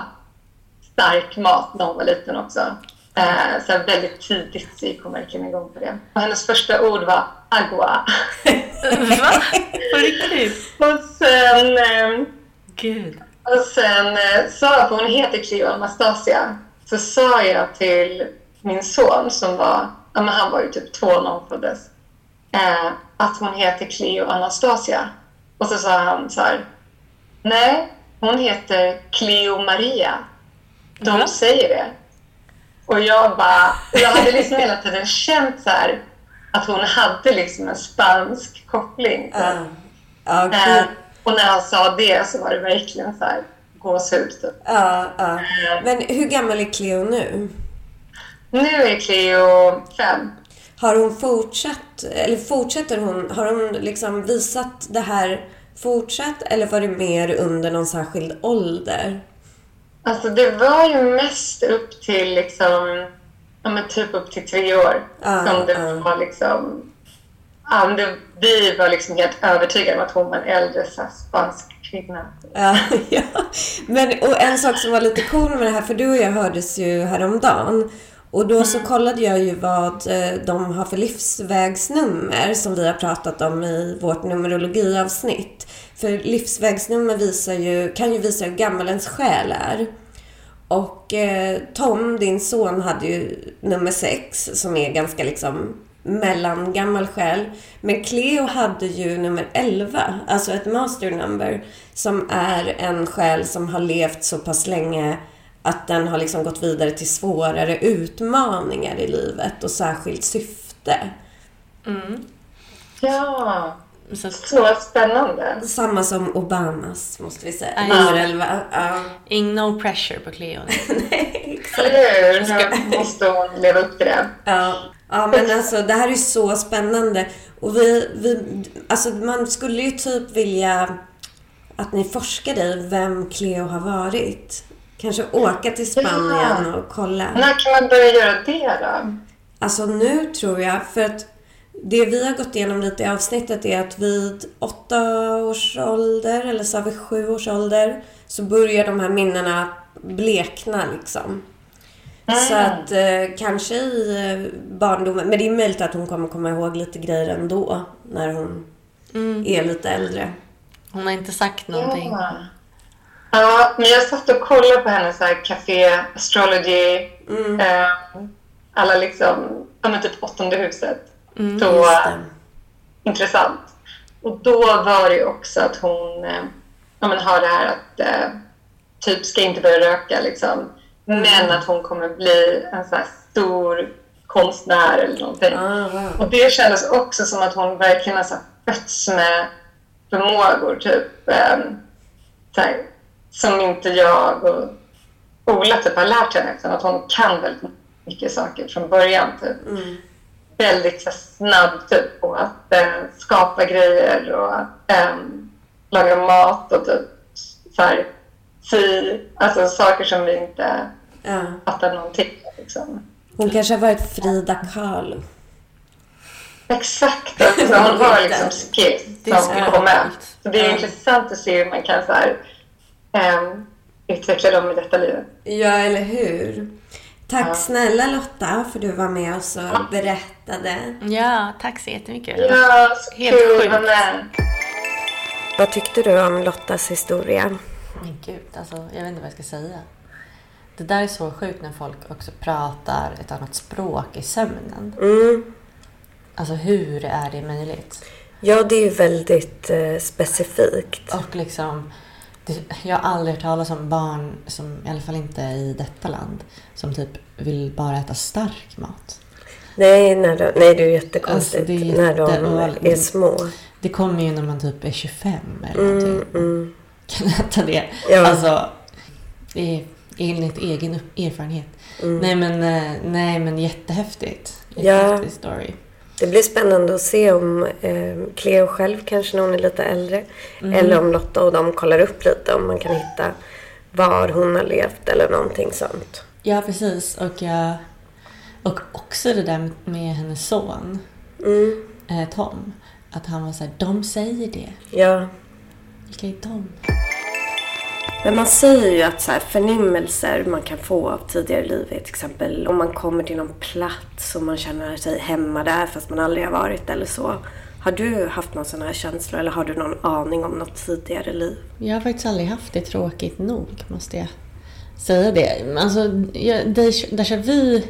Speaker 5: stark mat när hon var liten också. Eh, så väldigt tidigt så gick hon verkligen igång på det. Och hennes första ord var agua.
Speaker 2: Va? På riktigt?
Speaker 5: och sen... Eh,
Speaker 2: Gud.
Speaker 5: Och sen eh, sa, för hon heter Cleo Anastasia, så sa jag till min son som var, ja men han var ju typ två när hon föddes, eh, att hon heter Cleo Anastasia. Och så sa han så här, nej, hon heter Cleo Maria. De mm. säger det. Och jag bara, jag hade liksom hela tiden känt så här, att hon hade liksom en spansk koppling. Uh,
Speaker 2: okay. eh,
Speaker 5: och när han sa det så var det verkligen så här gåshud. Typ.
Speaker 2: Ja, ja. Men hur gammal är Cleo nu?
Speaker 5: Nu är Cleo fem.
Speaker 2: Har hon fortsatt, eller fortsätter hon, har hon liksom visat det här fortsatt eller var det mer under någon särskild ålder?
Speaker 5: Alltså det var ju mest upp till liksom, ja men typ upp till tre år ah, som det ah. var liksom, ja, det, vi var liksom helt övertygade om att hon var en äldre så spansk kvinna.
Speaker 2: Ja, ja. Men, och en sak som var lite cool med det här, för du och jag hördes ju häromdagen och då så mm. kollade jag ju vad eh, de har för livsvägsnummer som vi har pratat om i vårt numerologiavsnitt. För livsvägsnummer visar ju, kan ju visa hur gammal ens själ är. Och eh, Tom, din son, hade ju nummer sex som är ganska liksom mellan gammal själ. Men Cleo hade ju nummer 11, alltså ett master number, som är en själ som har levt så pass länge att den har liksom gått vidare till svårare utmaningar i livet och särskilt syfte.
Speaker 5: Mm. Ja, så, så spännande.
Speaker 2: Samma som Obamas, måste vi säga. 11.
Speaker 1: Ja. Ing no pressure på Cleo.
Speaker 5: Nej, exakt. Nu måste hon leva upp till det.
Speaker 2: Ja. Ja, men alltså det här är så spännande. Och vi, vi, alltså man skulle ju typ vilja att ni forskade i vem Cleo har varit. Kanske åka till Spanien ja. och kolla.
Speaker 5: När kan man börja göra det då?
Speaker 2: Alltså nu tror jag, för att det vi har gått igenom lite i avsnittet är att vid åtta års ålder, eller så vid sju års ålder, så börjar de här minnena blekna liksom. Mm. Så att eh, kanske i eh, barndomen, men det är möjligt att hon kommer komma ihåg lite grejer ändå när hon mm. är lite äldre.
Speaker 1: Hon har inte sagt någonting.
Speaker 5: Ja. Ja, men jag satt och kollade på hennes här Café Astrology. Mm. Eh, alla liksom, ja men typ åttonde huset. Mm, så intressant. Och då var det ju också att hon eh, ja, men har det här att eh, typ ska inte börja röka liksom Men att hon kommer bli en så här stor konstnär eller någonting.
Speaker 2: Ah, wow.
Speaker 5: Och det kändes också som att hon verkligen har så fötts med förmågor typ. så här, som inte jag och Ola typ har lärt henne. Utan att hon kan väldigt mycket saker från början. Typ.
Speaker 2: Mm.
Speaker 5: Väldigt så snabb typ på att eh, skapa grejer och ehm, laga mat och typ så här, sy. Alltså saker som vi inte
Speaker 2: Ja.
Speaker 5: fattar någonting liksom.
Speaker 2: Hon kanske har varit Frida Kahlo.
Speaker 5: Exakt, alltså, hon har liksom skills som
Speaker 1: så
Speaker 5: kommer. Så det är intressant att se hur man kan så här, ehm, utveckla dem i detta livet.
Speaker 2: Ja, eller hur? Tack
Speaker 5: Ja.
Speaker 2: snälla Lotta för du var med oss och berättade.
Speaker 1: Ja, tack så jättemycket.
Speaker 5: Ja, så
Speaker 1: Helt
Speaker 5: kul
Speaker 1: sjukt.
Speaker 5: att vara med.
Speaker 2: Vad tyckte du om Lottas historia?
Speaker 1: Men gud, alltså, jag vet inte vad jag ska säga. Det där är så sjukt när folk också pratar ett annat språk i sömnen.
Speaker 2: Mm.
Speaker 1: Alltså hur är det möjligt?
Speaker 2: Ja, det är ju väldigt eh, specifikt.
Speaker 1: Och liksom, jag har aldrig hört talas om barn, som, i alla fall inte i detta land, som typ vill bara äta stark mat.
Speaker 2: Nej, när de, nej, det är jättekonstigt
Speaker 1: Alltså, det är
Speaker 2: när de
Speaker 1: jätte-
Speaker 2: är små.
Speaker 1: Det kommer ju när man typ är 25 eller
Speaker 2: Mm,
Speaker 1: någonting.
Speaker 2: mm.
Speaker 1: Kan äta det.
Speaker 2: Ja.
Speaker 1: Alltså, det är enligt egen erfarenhet.
Speaker 2: Mm.
Speaker 1: Nej men, eh, nej men jättehäftigt.
Speaker 2: Ja.
Speaker 1: Jättehäftig story.
Speaker 2: Det blir spännande att se om eh, Cleo själv kanske när hon är lite äldre
Speaker 1: Mm.
Speaker 2: eller om Lotta och de kollar upp lite om man kan hitta var hon har levt eller någonting sånt.
Speaker 1: Ja precis och jag, och också det där med, hennes son
Speaker 2: Mm.
Speaker 1: eh, Tom. Att han var såhär, de säger det.
Speaker 2: Ja.
Speaker 1: Vilka är de?
Speaker 2: Men man säger ju att så här, förnimmelser man kan få av tidigare liv är till exempel om man kommer till någon plats och man känner sig hemma där fast man aldrig har varit eller så. Har du haft någon sån här känsla eller har du någon aning om något tidigare liv?
Speaker 1: Jag har faktiskt aldrig haft det tråkigt nog, måste jag säga det. Alltså, déjà déjà vu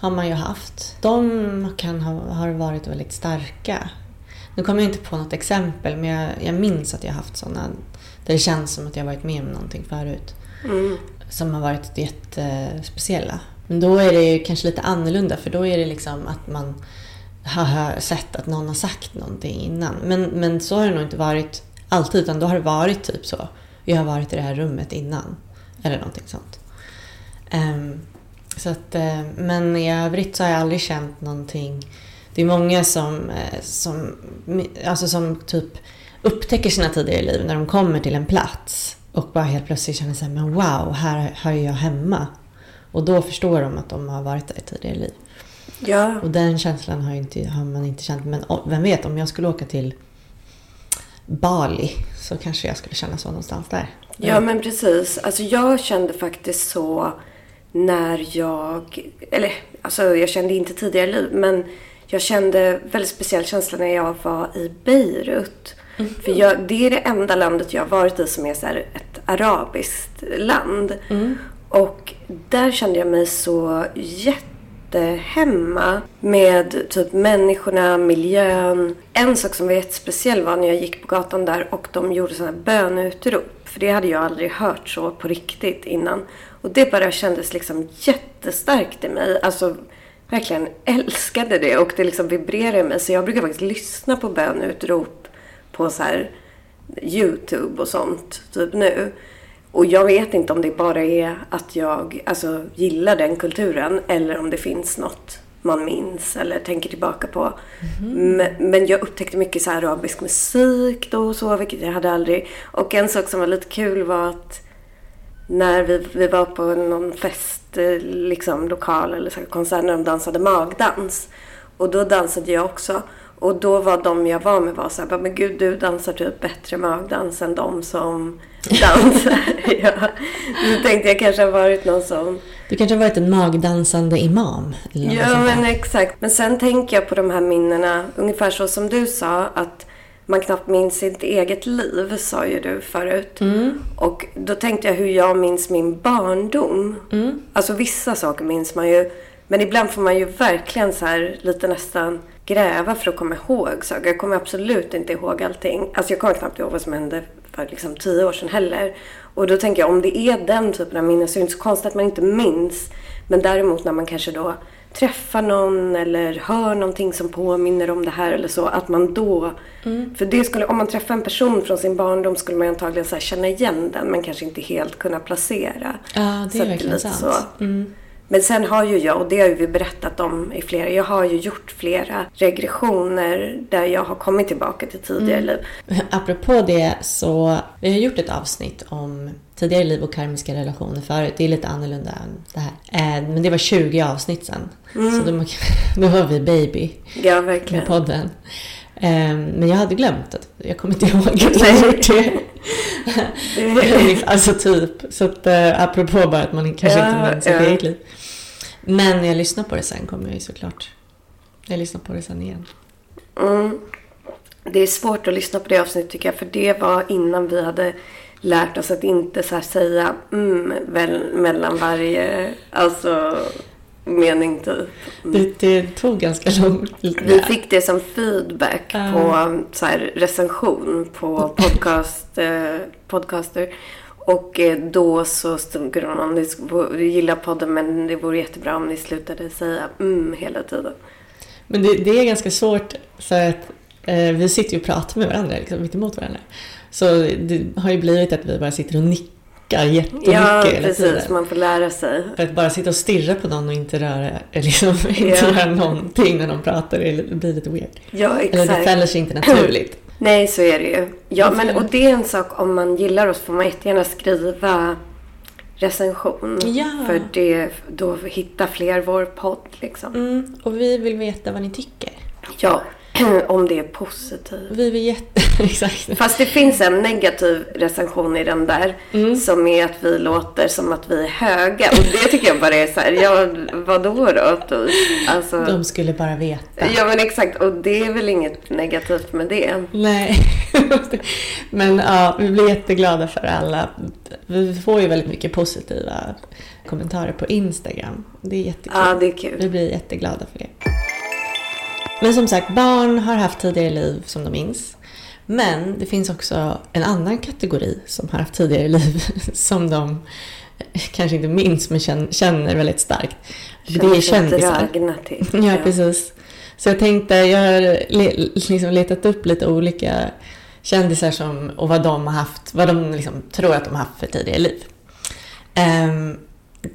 Speaker 1: har man ju haft. De kan ha har varit väldigt starka. Nu kommer jag inte på något exempel, men jag, jag minns att jag har haft sådana där det känns som att jag varit med om någonting förut.
Speaker 2: Mm.
Speaker 1: Som har varit jättespeciella. Men då är det kanske lite annorlunda, för då är det liksom att man har sett att någon har sagt någonting innan. Men, men så har det nog inte varit alltid, utan då har det varit typ så. Jag har varit i det här rummet innan. Eller någonting sånt. Ehm, så att, eh, men i övrigt så har jag aldrig känt någonting. Det är många som, eh, som, alltså som typ upptäcker sina tidigare liv när de kommer till en plats och bara helt plötsligt känner sig men wow, här hör jag hemma. Och då förstår de att de har varit där i tidigare liv.
Speaker 2: Ja.
Speaker 1: Och den känslan har, inte, har man inte känt. Men vem vet, om jag skulle åka till Bali så kanske jag skulle känna så någonstans där.
Speaker 2: Ja, men precis. Alltså jag kände faktiskt så när jag... Eller, alltså jag kände inte tidigare liv, men jag kände väldigt speciell känsla när jag var i Beirut. För jag, det är det enda landet jag har varit i som är så ett arabiskt land. Och där kände jag mig så jättehemma med typ människorna, miljön. En sak som var jättespeciell var när jag gick på gatan där och de gjorde sådana här böneutrop. För det hade jag aldrig hört så på riktigt innan. Och det bara kändes liksom jättestarkt i mig. Alltså verkligen älskade det och det liksom vibrerade i mig. Så jag brukar faktiskt lyssna på böneutrop på så här YouTube och sånt typ nu. Och jag vet inte om det bara är att jag alltså, gillar den kulturen eller om det finns något man minns eller tänker tillbaka på. Men, men jag upptäckte mycket så arabisk musik då och så, vilket jag hade aldrig. Och en sak som var lite kul var att när vi, vi var på någon fest, eh, liksom lokal eller så här konsert när de dansade magdans. Och då dansade jag också. Och då var de jag var med var så här, men gud du dansar typ bättre magdans än de som dansar. ja. Så tänkte jag kanske har varit någon sån.
Speaker 1: Du kanske har varit en magdansande imam?
Speaker 2: Ja men exakt. Men sen tänker jag på de här minnena, ungefär så som du sa att man knappt minns sitt eget liv, sa ju du förut. Och då tänkte jag hur jag minns min barndom. Alltså vissa saker minns man ju. Men ibland får man ju verkligen så här lite nästan gräva för att komma ihåg saker. Jag kommer absolut inte ihåg allting. Alltså jag kommer knappt ihåg vad som hände för liksom tio år sedan heller. Och då tänker jag om det är den typen av minnen så är det inte så konstigt att man inte minns. Men däremot när man kanske då träffar någon eller hör någonting som påminner om det här eller så. Att man då... Mm. För det skulle, om man träffar en person från sin barndom skulle man antagligen så känna igen den men kanske inte helt kunna placera.
Speaker 1: Ja, det är så verkligen sant. Så. Mm.
Speaker 2: Men sen har ju jag, och det har vi berättat om i flera, jag har ju gjort flera regressioner där jag har kommit tillbaka till tidigare mm. liv.
Speaker 1: Apropå det så, vi har gjort ett avsnitt om tidigare liv och karmiska relationer förut. Det är lite annorlunda än det här. Eh, men det var 20 avsnitt sen. Mm. Så då, då var vi baby
Speaker 2: ja, verkligen.
Speaker 1: med podden. Ehm, men jag hade glömt att jag kommer inte ihåg att jag gjort det. alltså typ. Så att uh, apropå bara att man kanske ja, inte minns sitt ja. eget liv. Men när jag lyssnar på det sen kommer jag ju såklart... Jag lyssnar på det sen igen.
Speaker 2: Mm. Det är svårt att lyssna på det avsnittet tycker jag. För det var innan vi hade lärt oss att inte så säga mm väl, mellan varje alltså, mening typ.
Speaker 1: Det, det, tog ganska lång
Speaker 2: tid. Vi fick det som feedback uh. på så här, recension på podcast, eh, podcaster. Och eh, då så stod det om ni gillar podden men det vore jättebra om ni slutade säga mm hela tiden.
Speaker 1: Men det, det är ganska svårt för att eh, vi sitter ju och pratar med varandra, liksom, mitt emot varandra. Så det har ju blivit att vi bara sitter och nickar jättemycket
Speaker 2: Ja, precis. Man får lära sig.
Speaker 1: För att bara sitta och stirra på någon och inte röra, liksom, inte ja. göra någonting när de pratar det blir lite weird.
Speaker 2: Ja, exakt.
Speaker 1: Eller det fäller sig inte naturligt.
Speaker 2: Nej, så är det ju. Ja, men, och det är en sak om man gillar oss får man jättegärna skriva recension.
Speaker 1: Ja.
Speaker 2: För det, då hittar fler vår podd liksom.
Speaker 1: Mm, och vi vill veta vad ni tycker.
Speaker 2: Ja, om det är positivt.
Speaker 1: Vi vill jätte... Exakt.
Speaker 2: Fast det finns en negativ recension i den där. Mm. Som är att vi låter som att vi är höga. Och det tycker jag bara är så här, ja vadå då?
Speaker 1: Alltså, De skulle bara veta.
Speaker 2: Ja men exakt. Och det är väl inget negativt med det.
Speaker 1: Nej. men ja, vi blir jätteglada för alla. Vi får ju väldigt mycket positiva kommentarer på Instagram. Det är jättekul.
Speaker 2: Ja, det är kul.
Speaker 1: Vi blir jätteglada för det. Men som sagt, barn har haft tidigare liv som de minns. Men det finns också en annan kategori som har haft tidigare liv som de kanske inte minns men känner väldigt starkt.
Speaker 2: Känner det är kändisar. Till.
Speaker 1: Ja, precis. Så jag tänkte, jag har liksom letat upp lite olika kändisar som, och vad de har haft, vad de liksom tror att de har haft för tidigare liv. Um,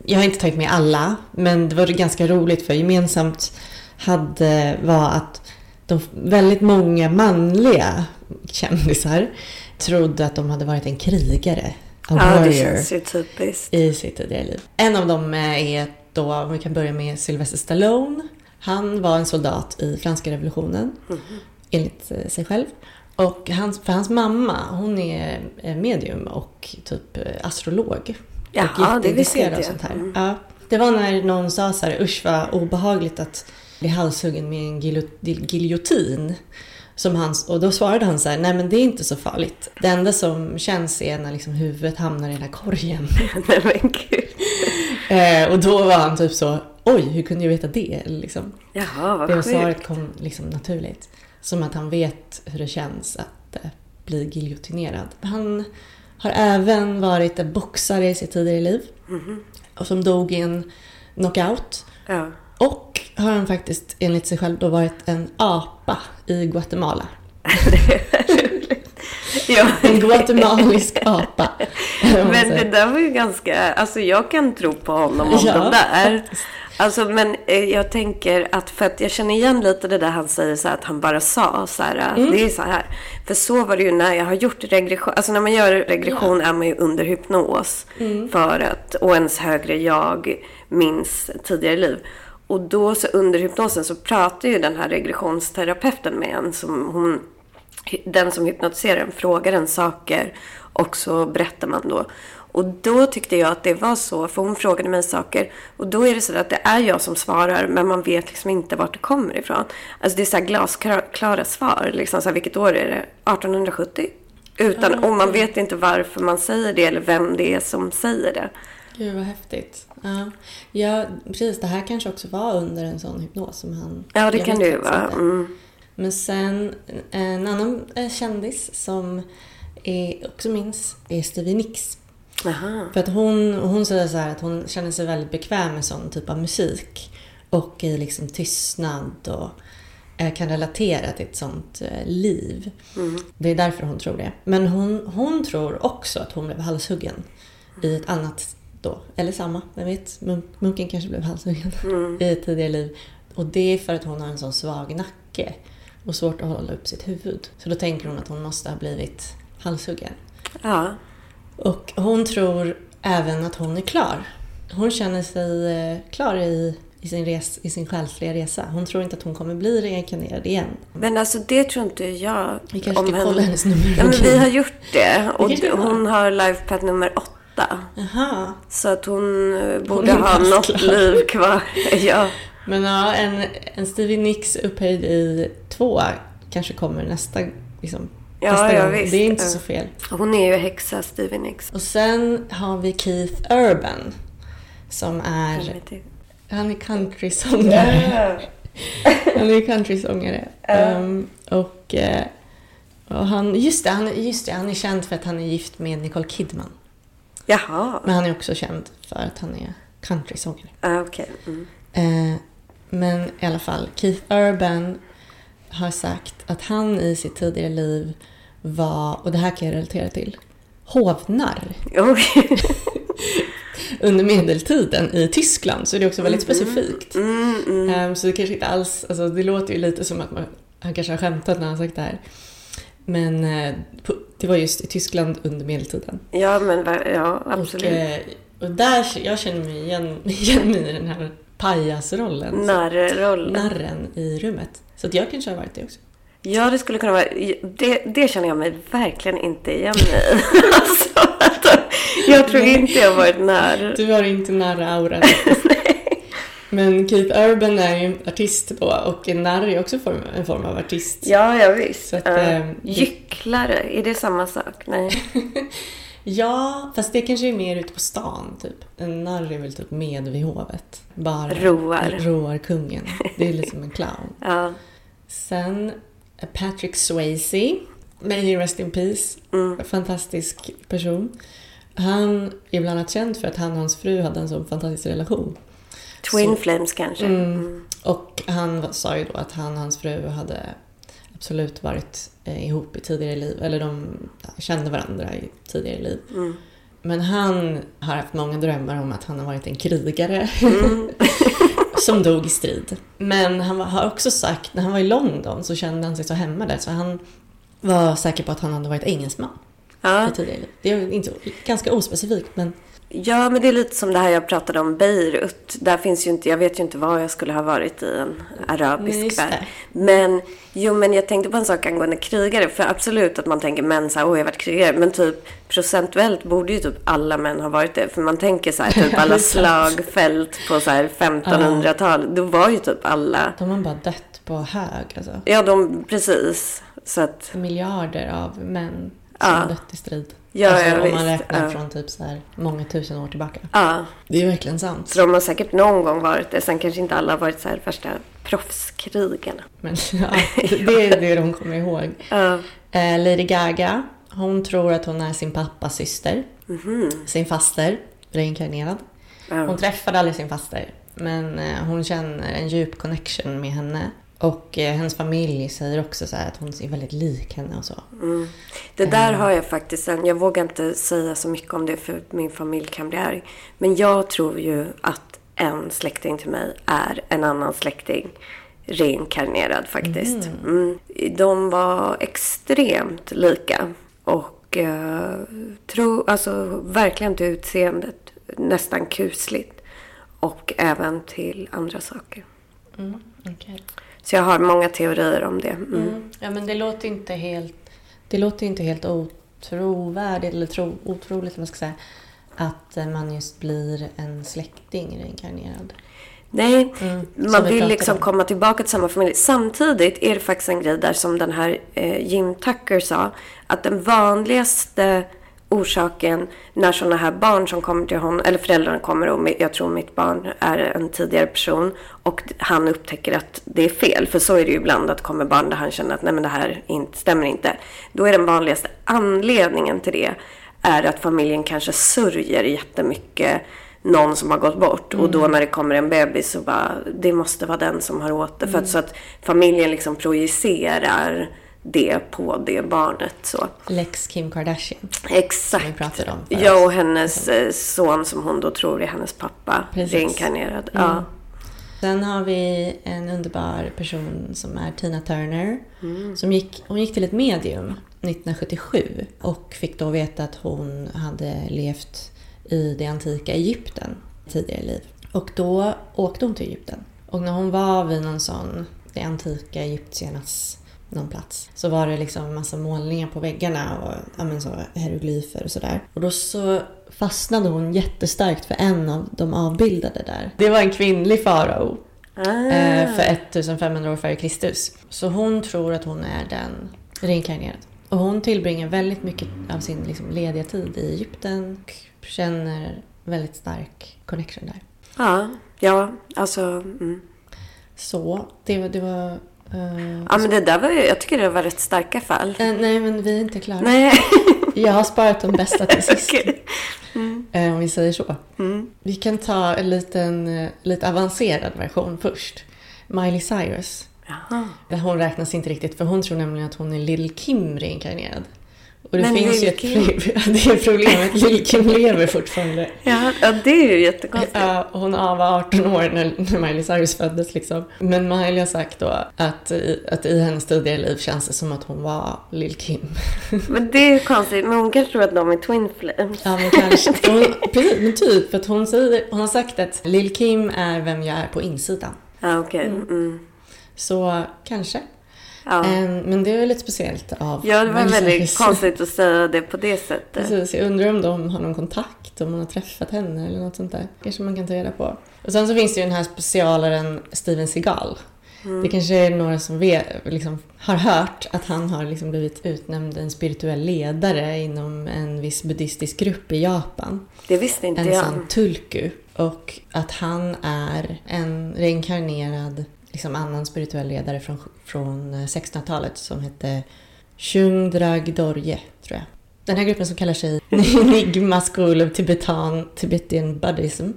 Speaker 1: jag har inte tagit med alla, men det var ganska roligt för gemensamt hade var att de väldigt många manliga kändisar trodde att de hade varit en krigare.
Speaker 2: En ja, det känns ju typiskt.
Speaker 1: I sitt tidigare liv. En av dem är då, om vi kan börja med Sylvester Stallone. Han var en soldat i franska revolutionen, mm enligt eh, sig själv. Och hans, för hans mamma, hon är medium och typ eh, astrolog.
Speaker 2: Jaha, det visste jag.
Speaker 1: Sånt här. Mm. Ja, det var när någon sa så här, usch vad obehagligt att bli halshuggen med en giljotin. Som han, och då svarade han så här, nej men det är inte så farligt. Det enda som känns är när liksom huvudet hamnar i den här korgen.
Speaker 2: nej men gud.
Speaker 1: eh, och då var han typ så, oj hur kunde jag veta det? Liksom.
Speaker 2: Jaha, vad
Speaker 1: Det svaret kom liksom naturligt. Som att han vet hur det känns att eh, bli giljotinerad. Han har även varit en boxare i sitt tidigare liv. Mm -hmm. Och som dog i en knockout.
Speaker 2: Ja.
Speaker 1: Och har han faktiskt enligt sig själv då varit en apa i Guatemala.
Speaker 2: ja.
Speaker 1: En guatemalisk apa.
Speaker 2: Men det där var ju ganska, alltså jag kan tro på honom om ja, de där. Faktiskt. Alltså men eh, jag tänker att för att jag känner igen lite det där han säger så här, att han bara sa så här, mm. det är så här. För så var det ju när jag har gjort regression, alltså när man gör regression ja. är man ju under hypnos. Mm. För att, och ens högre jag minns tidigare liv. Och då så under hypnosen så pratar ju den här regressionsterapeuten med en som hon, den som hypnotiserar en frågar en saker och så berättar man då. Och då tyckte jag att det var så, för hon frågade mig saker. Och då är det så att det är jag som svarar, men man vet liksom inte vart det kommer ifrån. Alltså det är så här glasklara svar, liksom så här, vilket år är det? 1870? Utan, och man vet inte varför man säger det eller vem det är som säger det.
Speaker 1: Gud vad häftigt. Ja. ja, precis. Det här kanske också var under en sån hypnos som han...
Speaker 2: Ja, det kan det ju vara. Mm.
Speaker 1: Men sen en annan eh, kändis som är, också minns är Stevie Nicks.
Speaker 2: Aha.
Speaker 1: För att hon, hon säger så här att hon känner sig väldigt bekväm med sån typ av musik. Och i liksom tystnad och eh, kan relatera till ett sånt eh, liv. Det är därför hon tror det. Men hon, hon tror också att hon blev halshuggen i ett annat då, eller samma, vem vet. Munk, munken kanske blev halshuggen i ett tidigare liv. Och det är för att hon har en sån svag nacke och svårt att hålla upp sitt huvud. Så då tänker hon att hon måste ha blivit halshuggen.
Speaker 2: Ja.
Speaker 1: Och hon tror även att hon är klar. Hon känner sig eh, klar i, i, sin res, i sin själsliga resa. Hon tror inte att hon kommer bli reinkarnerad igen.
Speaker 2: Men alltså det tror inte jag
Speaker 1: Vi kanske ska
Speaker 2: henne.
Speaker 1: kolla hennes numerologi.
Speaker 2: Ja, men vi har gjort det. Och hon har lifepad nummer åtta.
Speaker 1: Jaha.
Speaker 2: Så att hon eh, borde
Speaker 1: är
Speaker 2: ha något liv kvar. ja.
Speaker 1: Men ja, en, en Stevie Nicks upphöjd i två kanske kommer nästa, liksom,
Speaker 2: Ja,
Speaker 1: nästa
Speaker 2: ja,
Speaker 1: gång.
Speaker 2: visst.
Speaker 1: Det är inte så fel.
Speaker 2: Hon är ju häxa, Stevie Nicks.
Speaker 1: Och sen har vi Keith Urban. Som är, han är countrysångare. Han är countrysångare. Um, och, eh, och han, just det, han, just det, han är känd för att han är gift med Nicole Kidman.
Speaker 2: Jaha,
Speaker 1: Men han är också känd för att han är countrysångare.
Speaker 2: ah, okej. Mm.
Speaker 1: Eh, men i alla fall, Keith Urban har sagt att han i sitt tidigare liv var, och det här kan jag relatera till, hovnarr
Speaker 2: Oj.
Speaker 1: under medeltiden i Tyskland. Så det är också väldigt specifikt.
Speaker 2: Mm, mm.
Speaker 1: Ehm, så det kanske inte alls, alltså det låter ju lite som att man, han kanske har skämtat när han sagt det här. Men eh, på, det var just i Tyskland under medeltiden.
Speaker 2: Ja, men ja,
Speaker 1: Och,
Speaker 2: absolut.
Speaker 1: eh, och där, jag känner mig igen, igen mig i den här pajasrollen.
Speaker 2: Narrrollen.
Speaker 1: narren i rummet. Så att jag kanske har varit det också.
Speaker 2: Ja, det skulle kunna vara... Det, det känner jag mig verkligen inte igen i. alltså, jag tror inte jag har varit när.
Speaker 1: Du har inte narr-auran. Men Keith Urban är ju artist då och en narr är också form, en form av artist.
Speaker 2: Ja, ja visst.
Speaker 1: Att,
Speaker 2: Ja.
Speaker 1: eh,
Speaker 2: Gycklare, är det samma sak? Nej.
Speaker 1: Ja, fast det kanske är mer ute på stan typ. En narr är väl typ med vid hovet. Bara
Speaker 2: Roar.
Speaker 1: roar kungen. Det är liksom en clown.
Speaker 2: Ja.
Speaker 1: Sen eh, Patrick Swayze. May rest in peace.
Speaker 2: Mm.
Speaker 1: Fantastisk person. Han är bland annat känd för att han och hans fru hade en så fantastisk relation.
Speaker 2: Twin
Speaker 1: Så-
Speaker 2: Flames kanske.
Speaker 1: Mm.
Speaker 2: Mm.
Speaker 1: Och han sa ju då att han och hans fru hade absolut varit eh, ihop i tidigare liv. Eller de kände varandra i tidigare liv.
Speaker 2: Mm.
Speaker 1: Men han har haft många drömmar om att han har varit en krigare
Speaker 2: Mm.
Speaker 1: som dog i strid. Men han har också sagt, när han var i London så kände han sig så hemma där så han var säker på att han hade varit engelsman
Speaker 2: Ja.
Speaker 1: i tidigare liv. Det är inte, ganska ospecifikt men
Speaker 2: ja, men det är lite som det här jag pratade om, Beirut. Där finns ju inte, jag vet ju inte var jag skulle ha varit i en arabisk värld. Men, jo men jag tänkte på en sak angående krigare. För absolut att man tänker män så här, åh jag har varit krigare. Men typ procentuellt borde ju typ alla män ha varit det. För man tänker så här, typ alla slagfält på så här 1500-talet. Då var ju typ alla,
Speaker 1: de har bara dött på hög alltså.
Speaker 2: ja de, precis. Så att,
Speaker 1: Miljarder av män som
Speaker 2: Ja.
Speaker 1: dött i strid.
Speaker 2: Ja,
Speaker 1: alltså,
Speaker 2: ja,
Speaker 1: om man
Speaker 2: visst,
Speaker 1: räknar
Speaker 2: ja.
Speaker 1: från typ så här många tusen år tillbaka.
Speaker 2: ja.
Speaker 1: Det är ju verkligen sant.
Speaker 2: Så de har säkert någon gång varit det. Sen kanske inte alla har varit så här värsta proffskrigarna.
Speaker 1: Men ja, det är det de kommer ihåg.
Speaker 2: Ja.
Speaker 1: Eh, Lady Gaga, hon tror att hon är sin pappas syster.
Speaker 2: Mhm.
Speaker 1: Sin faster, reinkarnerad.
Speaker 2: Ja.
Speaker 1: Hon träffade aldrig sin faster, men eh, hon känner en djup connection med henne. Och eh, hennes familj säger också så här att hon är väldigt lik henne och så.
Speaker 2: Mm. Det där har jag faktiskt en, jag vågar inte säga så mycket om det för min familj kan bli arg. Men jag tror ju att en släkting till mig är en annan släkting reinkarnerad faktiskt. Mm. De var extremt lika. Och eh, tro, alltså verkligen till utseendet nästan kusligt. Och även till andra saker.
Speaker 1: Mm, okej.
Speaker 2: Så jag har många teorier om det. Mm.
Speaker 1: Mm. Ja, men det låter inte helt, det låter inte helt otrovärdigt eller tro, otroligt, man ska säga, att eh, man just blir en släkting reinkarnerad.
Speaker 2: Nej,
Speaker 1: Mm,
Speaker 2: man
Speaker 1: vi
Speaker 2: vill liksom
Speaker 1: om.
Speaker 2: komma tillbaka till samma familj. Samtidigt är det faktiskt en grej där som den här eh, Jim Tucker sa. Att den vanligaste orsaken när sådana här barn som kommer till honom, eller föräldrarna kommer och jag tror mitt barn är en tidigare person och han upptäcker att det är fel. För så är det ju ibland att kommer barn där han känner att nej men det här inte, stämmer inte. Då är den vanligaste anledningen till det är att familjen kanske sörjer jättemycket någon som har gått bort. Och då när det kommer en bebis så bara, det måste vara den som har återfött. Så att familjen liksom projicerar det på det barnet. Så.
Speaker 1: Lex Kim Kardashian.
Speaker 2: Exakt.
Speaker 1: Som vi pratade om förut.
Speaker 2: Ja, och hennes eh, son som hon då tror är hennes pappa.
Speaker 1: Precis.
Speaker 2: Reinkarnerad. Ja.
Speaker 1: Sen har vi en underbar person som är Tina Turner. Som gick, hon gick till ett medium 1977 och fick då veta att hon hade levt i det antika Egypten tidigare liv. Och då åkte hon till Egypten. Och när hon var vid någon sån, det antika egyptiernas någon plats, så var det liksom massa målningar på väggarna och ja, men så, hieroglyfer och sådär. Och då så fastnade hon jättestarkt för en av de avbildade där. Det var en kvinnlig farao
Speaker 2: Ah.
Speaker 1: eh, för 1500 år före Kristus. Så hon tror att hon är den reinkarnerad. Och hon tillbringar väldigt mycket av sin liksom, lediga tid i Egypten och känner väldigt stark connection där.
Speaker 2: Ja, ja, alltså. Mm.
Speaker 1: Så det, det var... eh,
Speaker 2: Ja, men det där var ju, jag tycker det var rätt starka fall.
Speaker 1: eh, nej, men vi är inte klara.
Speaker 2: Nej.
Speaker 1: Jag har sparat de bästa till sist.
Speaker 2: Okej.
Speaker 1: eh, om vi säger så.
Speaker 2: Mm.
Speaker 1: Vi kan ta en liten, lite avancerad version först. Miley Cyrus.
Speaker 2: Jaha.
Speaker 1: Hon räknas inte riktigt för hon tror nämligen att hon är Lil Kim reinkarnerad. Och det
Speaker 2: Men
Speaker 1: finns ju
Speaker 2: Lil
Speaker 1: ett det är problemet. Lil Kim lever fortfarande.
Speaker 2: Ja, ja, det är ju jättekonstigt.
Speaker 1: Ja, hon var 18 år när, när Miley Cyrus föddes liksom. Men Miley har sagt då att, i- att i hennes tidigare liv känns det som att hon var Lil Kim.
Speaker 2: Men det är ju konstigt. Men hon kanske tror att de är twin flames.
Speaker 1: Ja, men kanske. Hon, precis, men typ. För att hon, säger, hon har sagt att Lil Kim är vem jag är på insidan.
Speaker 2: Ja, okej. Mm.
Speaker 1: Så kanske.
Speaker 2: Ja.
Speaker 1: Em, Men det är lite speciellt av
Speaker 2: ja, det var väldigt konstigt att säga det på det sättet.
Speaker 1: Precis, jag undrar om de har någon kontakt, om man har träffat henne eller något sånt där. kanske man kan ta reda på. Och sen så finns det ju den här specialaren Steven Seagal. Det kanske är några som vet, liksom, har hört att han har liksom blivit utnämnd en spirituell ledare inom en viss buddhistisk grupp i Japan.
Speaker 2: Det visste inte
Speaker 1: En
Speaker 2: jag.
Speaker 1: sån tulku. Och att han är en reinkarnerad liksom annan spirituell ledare från, från 1600-talet som hette Shungdrag Dorje, tror jag. Den här gruppen som kallar sig Enigma School of Tibetan, Tibetan Buddhism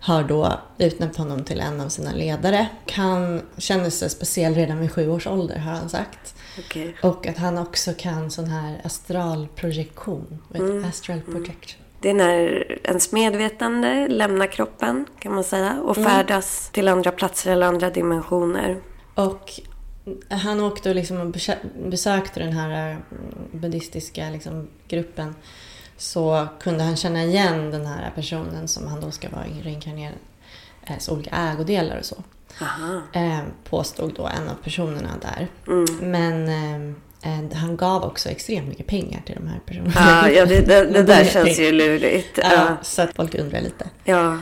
Speaker 1: har då utnämnt honom till en av sina ledare. Han känner sig speciell redan vid sju års ålder har han sagt.
Speaker 2: Okej.
Speaker 1: Och att han också kan sån här astralprojektion. Mm. Astral projection.
Speaker 2: Det är när ens medvetande lämnar kroppen, kan man säga, och
Speaker 1: Mm.
Speaker 2: färdas till andra platser eller andra dimensioner.
Speaker 1: Och han åkte och liksom besökte den här mm, buddhistiska liksom gruppen. Så kunde han känna igen den här personen som han då ska vara reinkarnerad. Eh, Så olika ägodelar och så.
Speaker 2: Aha.
Speaker 1: Eh, påstod då en av personerna där.
Speaker 2: Mm.
Speaker 1: Men eh, eh, han gav också extremt mycket pengar till de här personerna.
Speaker 2: Ja, ja det, det, det där
Speaker 1: är
Speaker 2: känns ju lurigt.
Speaker 1: Ja,
Speaker 2: Ja.
Speaker 1: så att folk undrar lite.
Speaker 2: ja.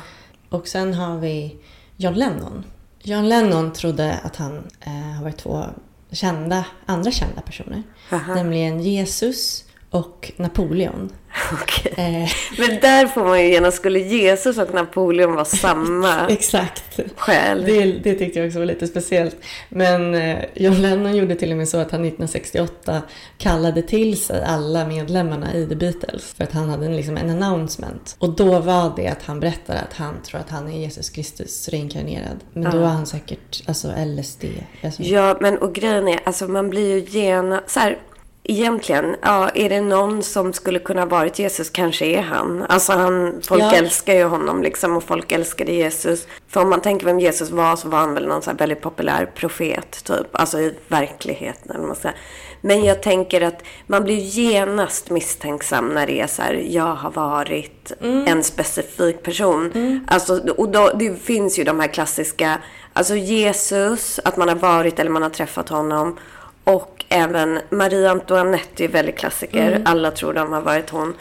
Speaker 1: Och sen har vi John Lennon. John Lennon trodde att han eh, har varit två kända, andra kända personer.
Speaker 2: Aha.
Speaker 1: Nämligen Jesus och Napoleon.
Speaker 2: Okej.
Speaker 1: Eh,
Speaker 2: Men där får man ju genast, skulle Jesus och Napoleon vara samma
Speaker 1: exakt.
Speaker 2: själ?
Speaker 1: Det, det tyckte jag också var lite speciellt. Men eh, John Lennon gjorde till och med så att han 1968 kallade till sig alla medlemmarna i The Beatles. För att han hade en, liksom en announcement. Och då var det att han berättade att han tror att han är Jesus Kristus reinkarnerad. Men då
Speaker 2: Ja.
Speaker 1: var han säkert alltså LSD. Alltså,
Speaker 2: Ja, men och grejen är, alltså man blir ju gena... Så här, egentligen, ja, är det någon som skulle kunna varit Jesus kanske är han. Alltså han, folk
Speaker 1: Ja.
Speaker 2: älskar ju honom liksom och folk älskade Jesus. För om man tänker vem Jesus var så var han väl någon så väldigt populär profet typ. Alltså i verkligheten. eller man säger. Men jag tänker att man blir genast misstänksam när det är så här, jag har varit en specifik person. Alltså, och då, det finns ju de här klassiska, alltså Jesus, att man har varit eller man har träffat honom. Och även Marie Antoinette är väldigt klassiker. Alla tror de har varit hon.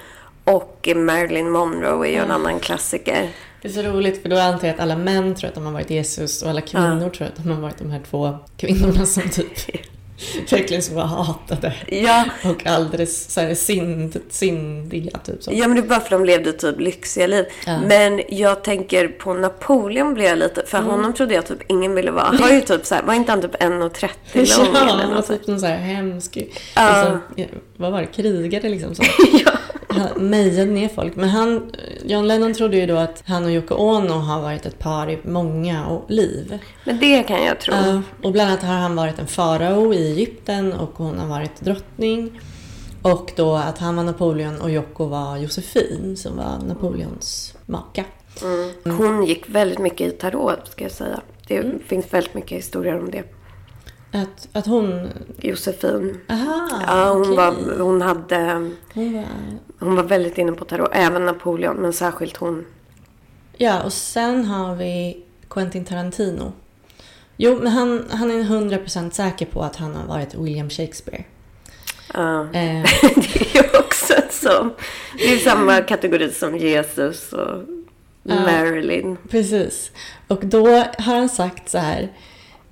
Speaker 2: Och Marilyn Monroe är ju en annan klassiker.
Speaker 1: Det är så roligt för då antar jag att alla män tror att de har varit Jesus och alla kvinnor tror att de har varit de här två kvinnorna som typ verkligen så var hatade.
Speaker 2: Ja,
Speaker 1: Och alldeles så här synd, syndiga typ så.
Speaker 2: Ja, men det är bara för att de levde typ lyxiga liv.
Speaker 1: Ja.
Speaker 2: Men jag tänker på Napoleon blev jag lite, för
Speaker 1: Mm.
Speaker 2: honom trodde jag typ ingen ville vara. Han var ju typ så här, var inte han typ 1,30 lång
Speaker 1: Ja,
Speaker 2: eller
Speaker 1: han var
Speaker 2: något?
Speaker 1: typ någon så här hemsk,
Speaker 2: Ja.
Speaker 1: liksom, vad var det, krigare liksom så.
Speaker 2: ja.
Speaker 1: han mejade ner folk. Men han, John Lennon trodde ju då att han och Yoko Ono har varit ett par i många liv.
Speaker 2: Men det kan jag tro.
Speaker 1: Uh, och bland annat har han varit en farao i Egypten och hon har varit drottning. Och då att han var Napoleon och Yoko var Josefin som var Napoleons maka.
Speaker 2: Mm. Hon gick väldigt mycket i tarot ska jag säga. Det mm. finns väldigt mycket historier om det.
Speaker 1: Att, att hon...
Speaker 2: Josefin.
Speaker 1: Aha,
Speaker 2: ja, hon,
Speaker 1: okay.
Speaker 2: var, hon hade...
Speaker 1: Hon var...
Speaker 2: hon var väldigt inne på tarot. Även Napoleon, men särskilt hon.
Speaker 1: Ja, och sen har vi Quentin Tarantino. Jo, men han, han är 100% säker på att han har varit William Shakespeare.
Speaker 2: Ja, eh. det är ju också så. Det är samma kategori som Jesus och Marilyn.
Speaker 1: Precis. Och då har han sagt så här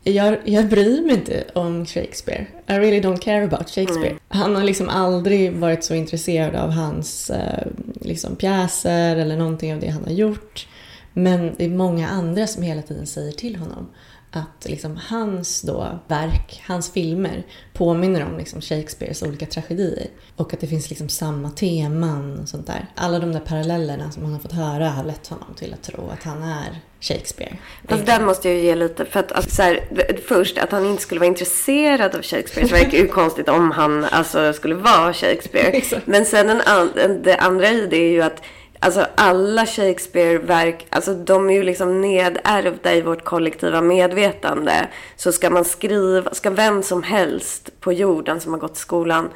Speaker 1: jag, jag bryr mig inte om Shakespeare. I really don't care about Shakespeare. Mm. Han har liksom aldrig varit så intresserad av hans eh, liksom pjäser eller någonting av det han har gjort. Men det är många andra som hela tiden säger till honom att liksom hans då verk, hans filmer påminner om liksom Shakespeares olika tragedier. Och att det finns liksom samma teman och sånt där. Alla de där parallellerna som han har fått höra har lett honom till att tro att han är Shakespeare.
Speaker 2: Fast där måste jag ju ge lite, för att alltså, så här, först att han inte skulle vara intresserad av Shakespeare så verkar ju konstigt om han alltså, skulle vara Shakespeare. Men sen en an, det andra i det är ju att Alltså alla Shakespeare-verk, alltså de är ju liksom nedärvda i vårt kollektiva medvetande. Så ska man skriva, ska vem som helst på jorden som har gått skolan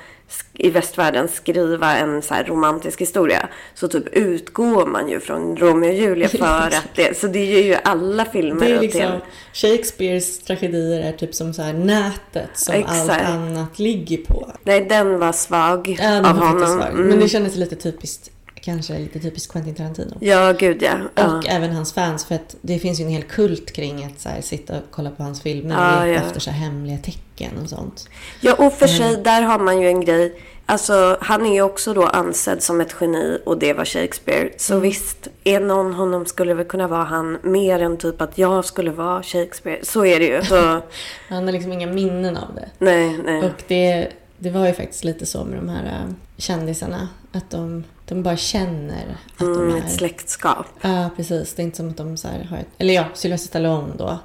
Speaker 2: i västvärlden skriva en så romantisk historia så typ utgår man ju från Romeo och Julia för att det, så det är ju alla filmer.
Speaker 1: Det är liksom, Shakespeares tragedier är typ som så här nätet som Exakt. allt annat ligger på.
Speaker 2: Nej, den var svag
Speaker 1: ja, den av var honom. Svag. Mm. Men det kändes lite typiskt kanske lite typiskt Quentin Tarantino.
Speaker 2: Ja, gud ja.
Speaker 1: ja. Och även hans fans. För att det finns ju en hel kult kring att så här, sitta och kolla på hans filmer och ja, leta ja. efter så här, hemliga tecken och sånt.
Speaker 2: Ja, och för sig, där har man ju en grej. Alltså, han är ju också då ansedd som ett geni och det var Shakespeare. Så mm. visst, är någon honom skulle väl kunna vara han mer än typ att jag skulle vara Shakespeare. Så är det ju. Så...
Speaker 1: han har liksom inga minnen av det.
Speaker 2: Nej, nej.
Speaker 1: Och det, det var ju faktiskt lite så med de här äh, kändisarna. Att de de bara känner att mm, de är...
Speaker 2: Ett släktskap.
Speaker 1: Ja, precis. Det är inte som att de så har ett... Eller ja, Sylvester Stallone då.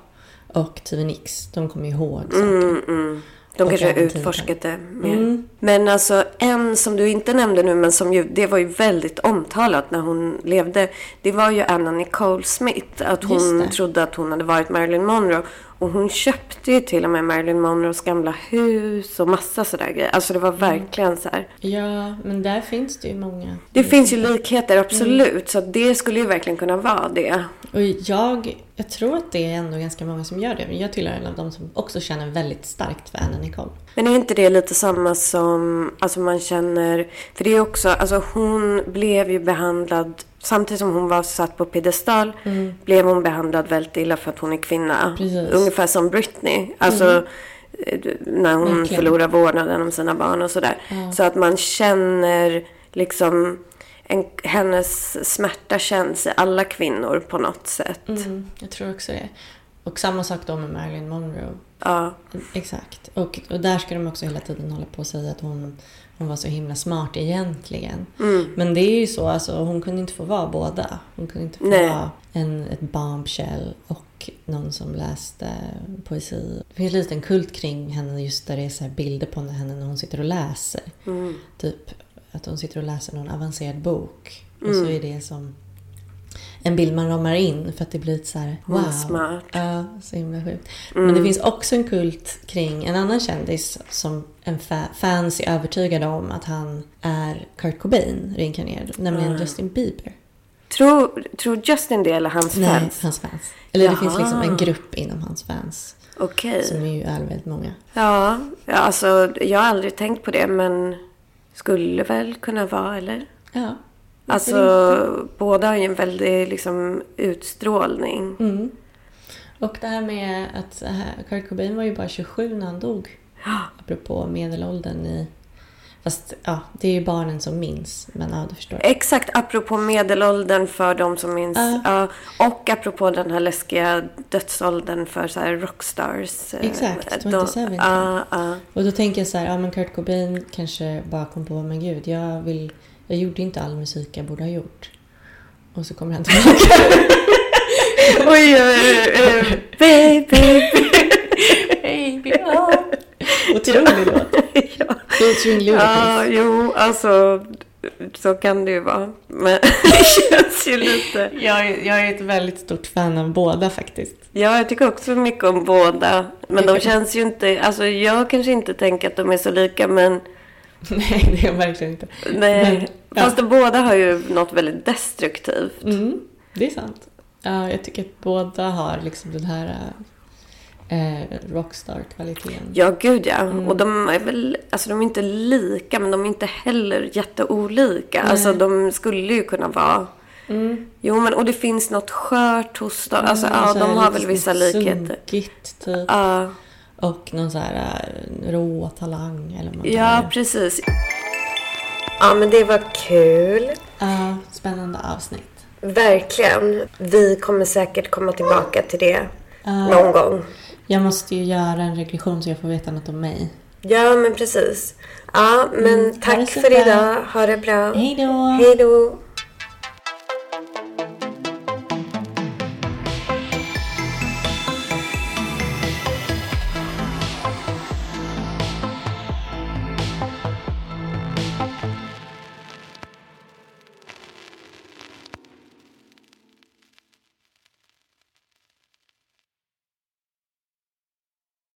Speaker 1: Och Tive Nix. De kommer ihåg saker.
Speaker 2: Mm, mm. De kanske har utforskat det mer. Mm. Men alltså en som du inte nämnde nu, men som ju, det var ju väldigt omtalat när hon levde. Det var ju Anna Nicole Smith. Att hon trodde att hon hade varit Marilyn Monroe. Och hon köpte ju till och med Marilyn Monroes gamla hus och massa sådär grejer. Alltså det var mm. verkligen så här.
Speaker 1: Ja, men där finns det ju många.
Speaker 2: Det finns ju likheter, absolut. Mm. Så det skulle ju verkligen kunna vara det.
Speaker 1: Och jag, jag tror att det är ändå ganska många som gör det. Men jag tillhör en av dem som också känner väldigt starkt för Anna Nicole.
Speaker 2: Men är inte det lite samma som, alltså man känner, för det är också, alltså hon blev ju behandlad samtidigt som hon var satt på piedestal mm. blev hon behandlad väldigt illa för att hon är kvinna.
Speaker 1: Precis.
Speaker 2: Ungefär som Britney. Alltså mm. när hon Verkligen. förlorar vårdnaden om sina barn och sådär. Ja. Så att man känner liksom en, hennes smärta känns i alla kvinnor på något sätt.
Speaker 1: Mm, jag tror också det. Och samma sak då med Marilyn Monroe.
Speaker 2: Ja.
Speaker 1: Exakt. Och, och där ska de också hela tiden hålla på och säga att hon hon var så himla smart egentligen.
Speaker 2: Mm.
Speaker 1: Men det är ju så, alltså, hon kunde inte få vara båda. Hon kunde inte få Nej. vara en, ett bombshell och någon som läste poesi. Det finns en liten kult kring henne just där det är så bilder på henne när hon sitter och läser.
Speaker 2: Mm.
Speaker 1: Typ att hon sitter och läser någon avancerad bok. Och så mm. är det som en bild man ramar in för att det blir lite så här, wow.
Speaker 2: Smart.
Speaker 1: Ja, så himla sjukt. Mm. Men det finns också en kult kring en annan kändis som en fa fans är övertygade om att han är Kurt Cobain reinkarnerad, nämligen mm. Justin Bieber.
Speaker 2: Tror, tror Justin det eller hans
Speaker 1: Nej,
Speaker 2: fans?
Speaker 1: hans fans. Eller Jaha. det finns liksom en grupp inom hans fans.
Speaker 2: Okej.
Speaker 1: Som är ju är väldigt många.
Speaker 2: Ja, alltså jag har aldrig tänkt på det men skulle väl kunna vara, eller?
Speaker 1: Ja.
Speaker 2: Alltså båda har ju en väldig liksom, utstrålning.
Speaker 1: Mm. Och det här med att Kurt Cobain var ju bara 27 när han dog. Apropå medelåldern i... Fast ja, det är ju barnen som minns. Men ja, du förstår.
Speaker 2: Exakt, apropå medelåldern för de som minns. Uh. Ja, och apropå den här läskiga dödsåldern för så rockstars.
Speaker 1: Exakt, 27.
Speaker 2: De, uh, uh.
Speaker 1: Och då tänker jag så här, ja men Kurt Cobain kanske bara kom på, men gud, jag vill jag gjorde inte all musik jag borde ha gjort. Och så kommer han tillbaka.
Speaker 2: Oj, uh, baby,
Speaker 1: baby, oh. Otrolig låt.
Speaker 2: ja.
Speaker 1: Featuring Ludacris.
Speaker 2: ja, jo, alltså så kan det ju vara. Men det känns ju lite...
Speaker 1: Jag, är- jag är ett väldigt stort fan av båda faktiskt.
Speaker 2: Ja, jag tycker också mycket om båda. Men de känns ju inte... Alltså jag kanske inte tänker att de är så lika, men...
Speaker 1: Nej, det är jag verkligen inte.
Speaker 2: Nej.
Speaker 1: Men, ja.
Speaker 2: Fast de båda har ju något väldigt destruktivt.
Speaker 1: Mm, det är sant. Ja, jag tycker att båda har liksom den här eh, rockstar-kvaliteten.
Speaker 2: Ja, gud ja.
Speaker 1: Mm.
Speaker 2: Och de är väl... Alltså de är inte lika, men de är inte heller jätteolika.
Speaker 1: Nej.
Speaker 2: Alltså de skulle ju kunna vara...
Speaker 1: Mm.
Speaker 2: Jo, men och det finns något skört hos dem. Alltså ja,
Speaker 1: så här
Speaker 2: de har väl vissa likheter.
Speaker 1: Sunkigt, typ.
Speaker 2: Ja,
Speaker 1: Och någon så här eh, rå talang eller man
Speaker 2: ja,
Speaker 1: det.
Speaker 2: precis. Ja, men det var kul.
Speaker 1: Ja, spännande avsnitt.
Speaker 2: Verkligen. Vi kommer säkert komma tillbaka till det
Speaker 1: Ja.
Speaker 2: någon gång.
Speaker 1: Jag måste ju göra en regression så jag får veta något om mig.
Speaker 2: Ja, men precis. Ja, men
Speaker 1: Mm,
Speaker 2: tack för idag. Ha det bra.
Speaker 1: Hej då!
Speaker 2: Hej då.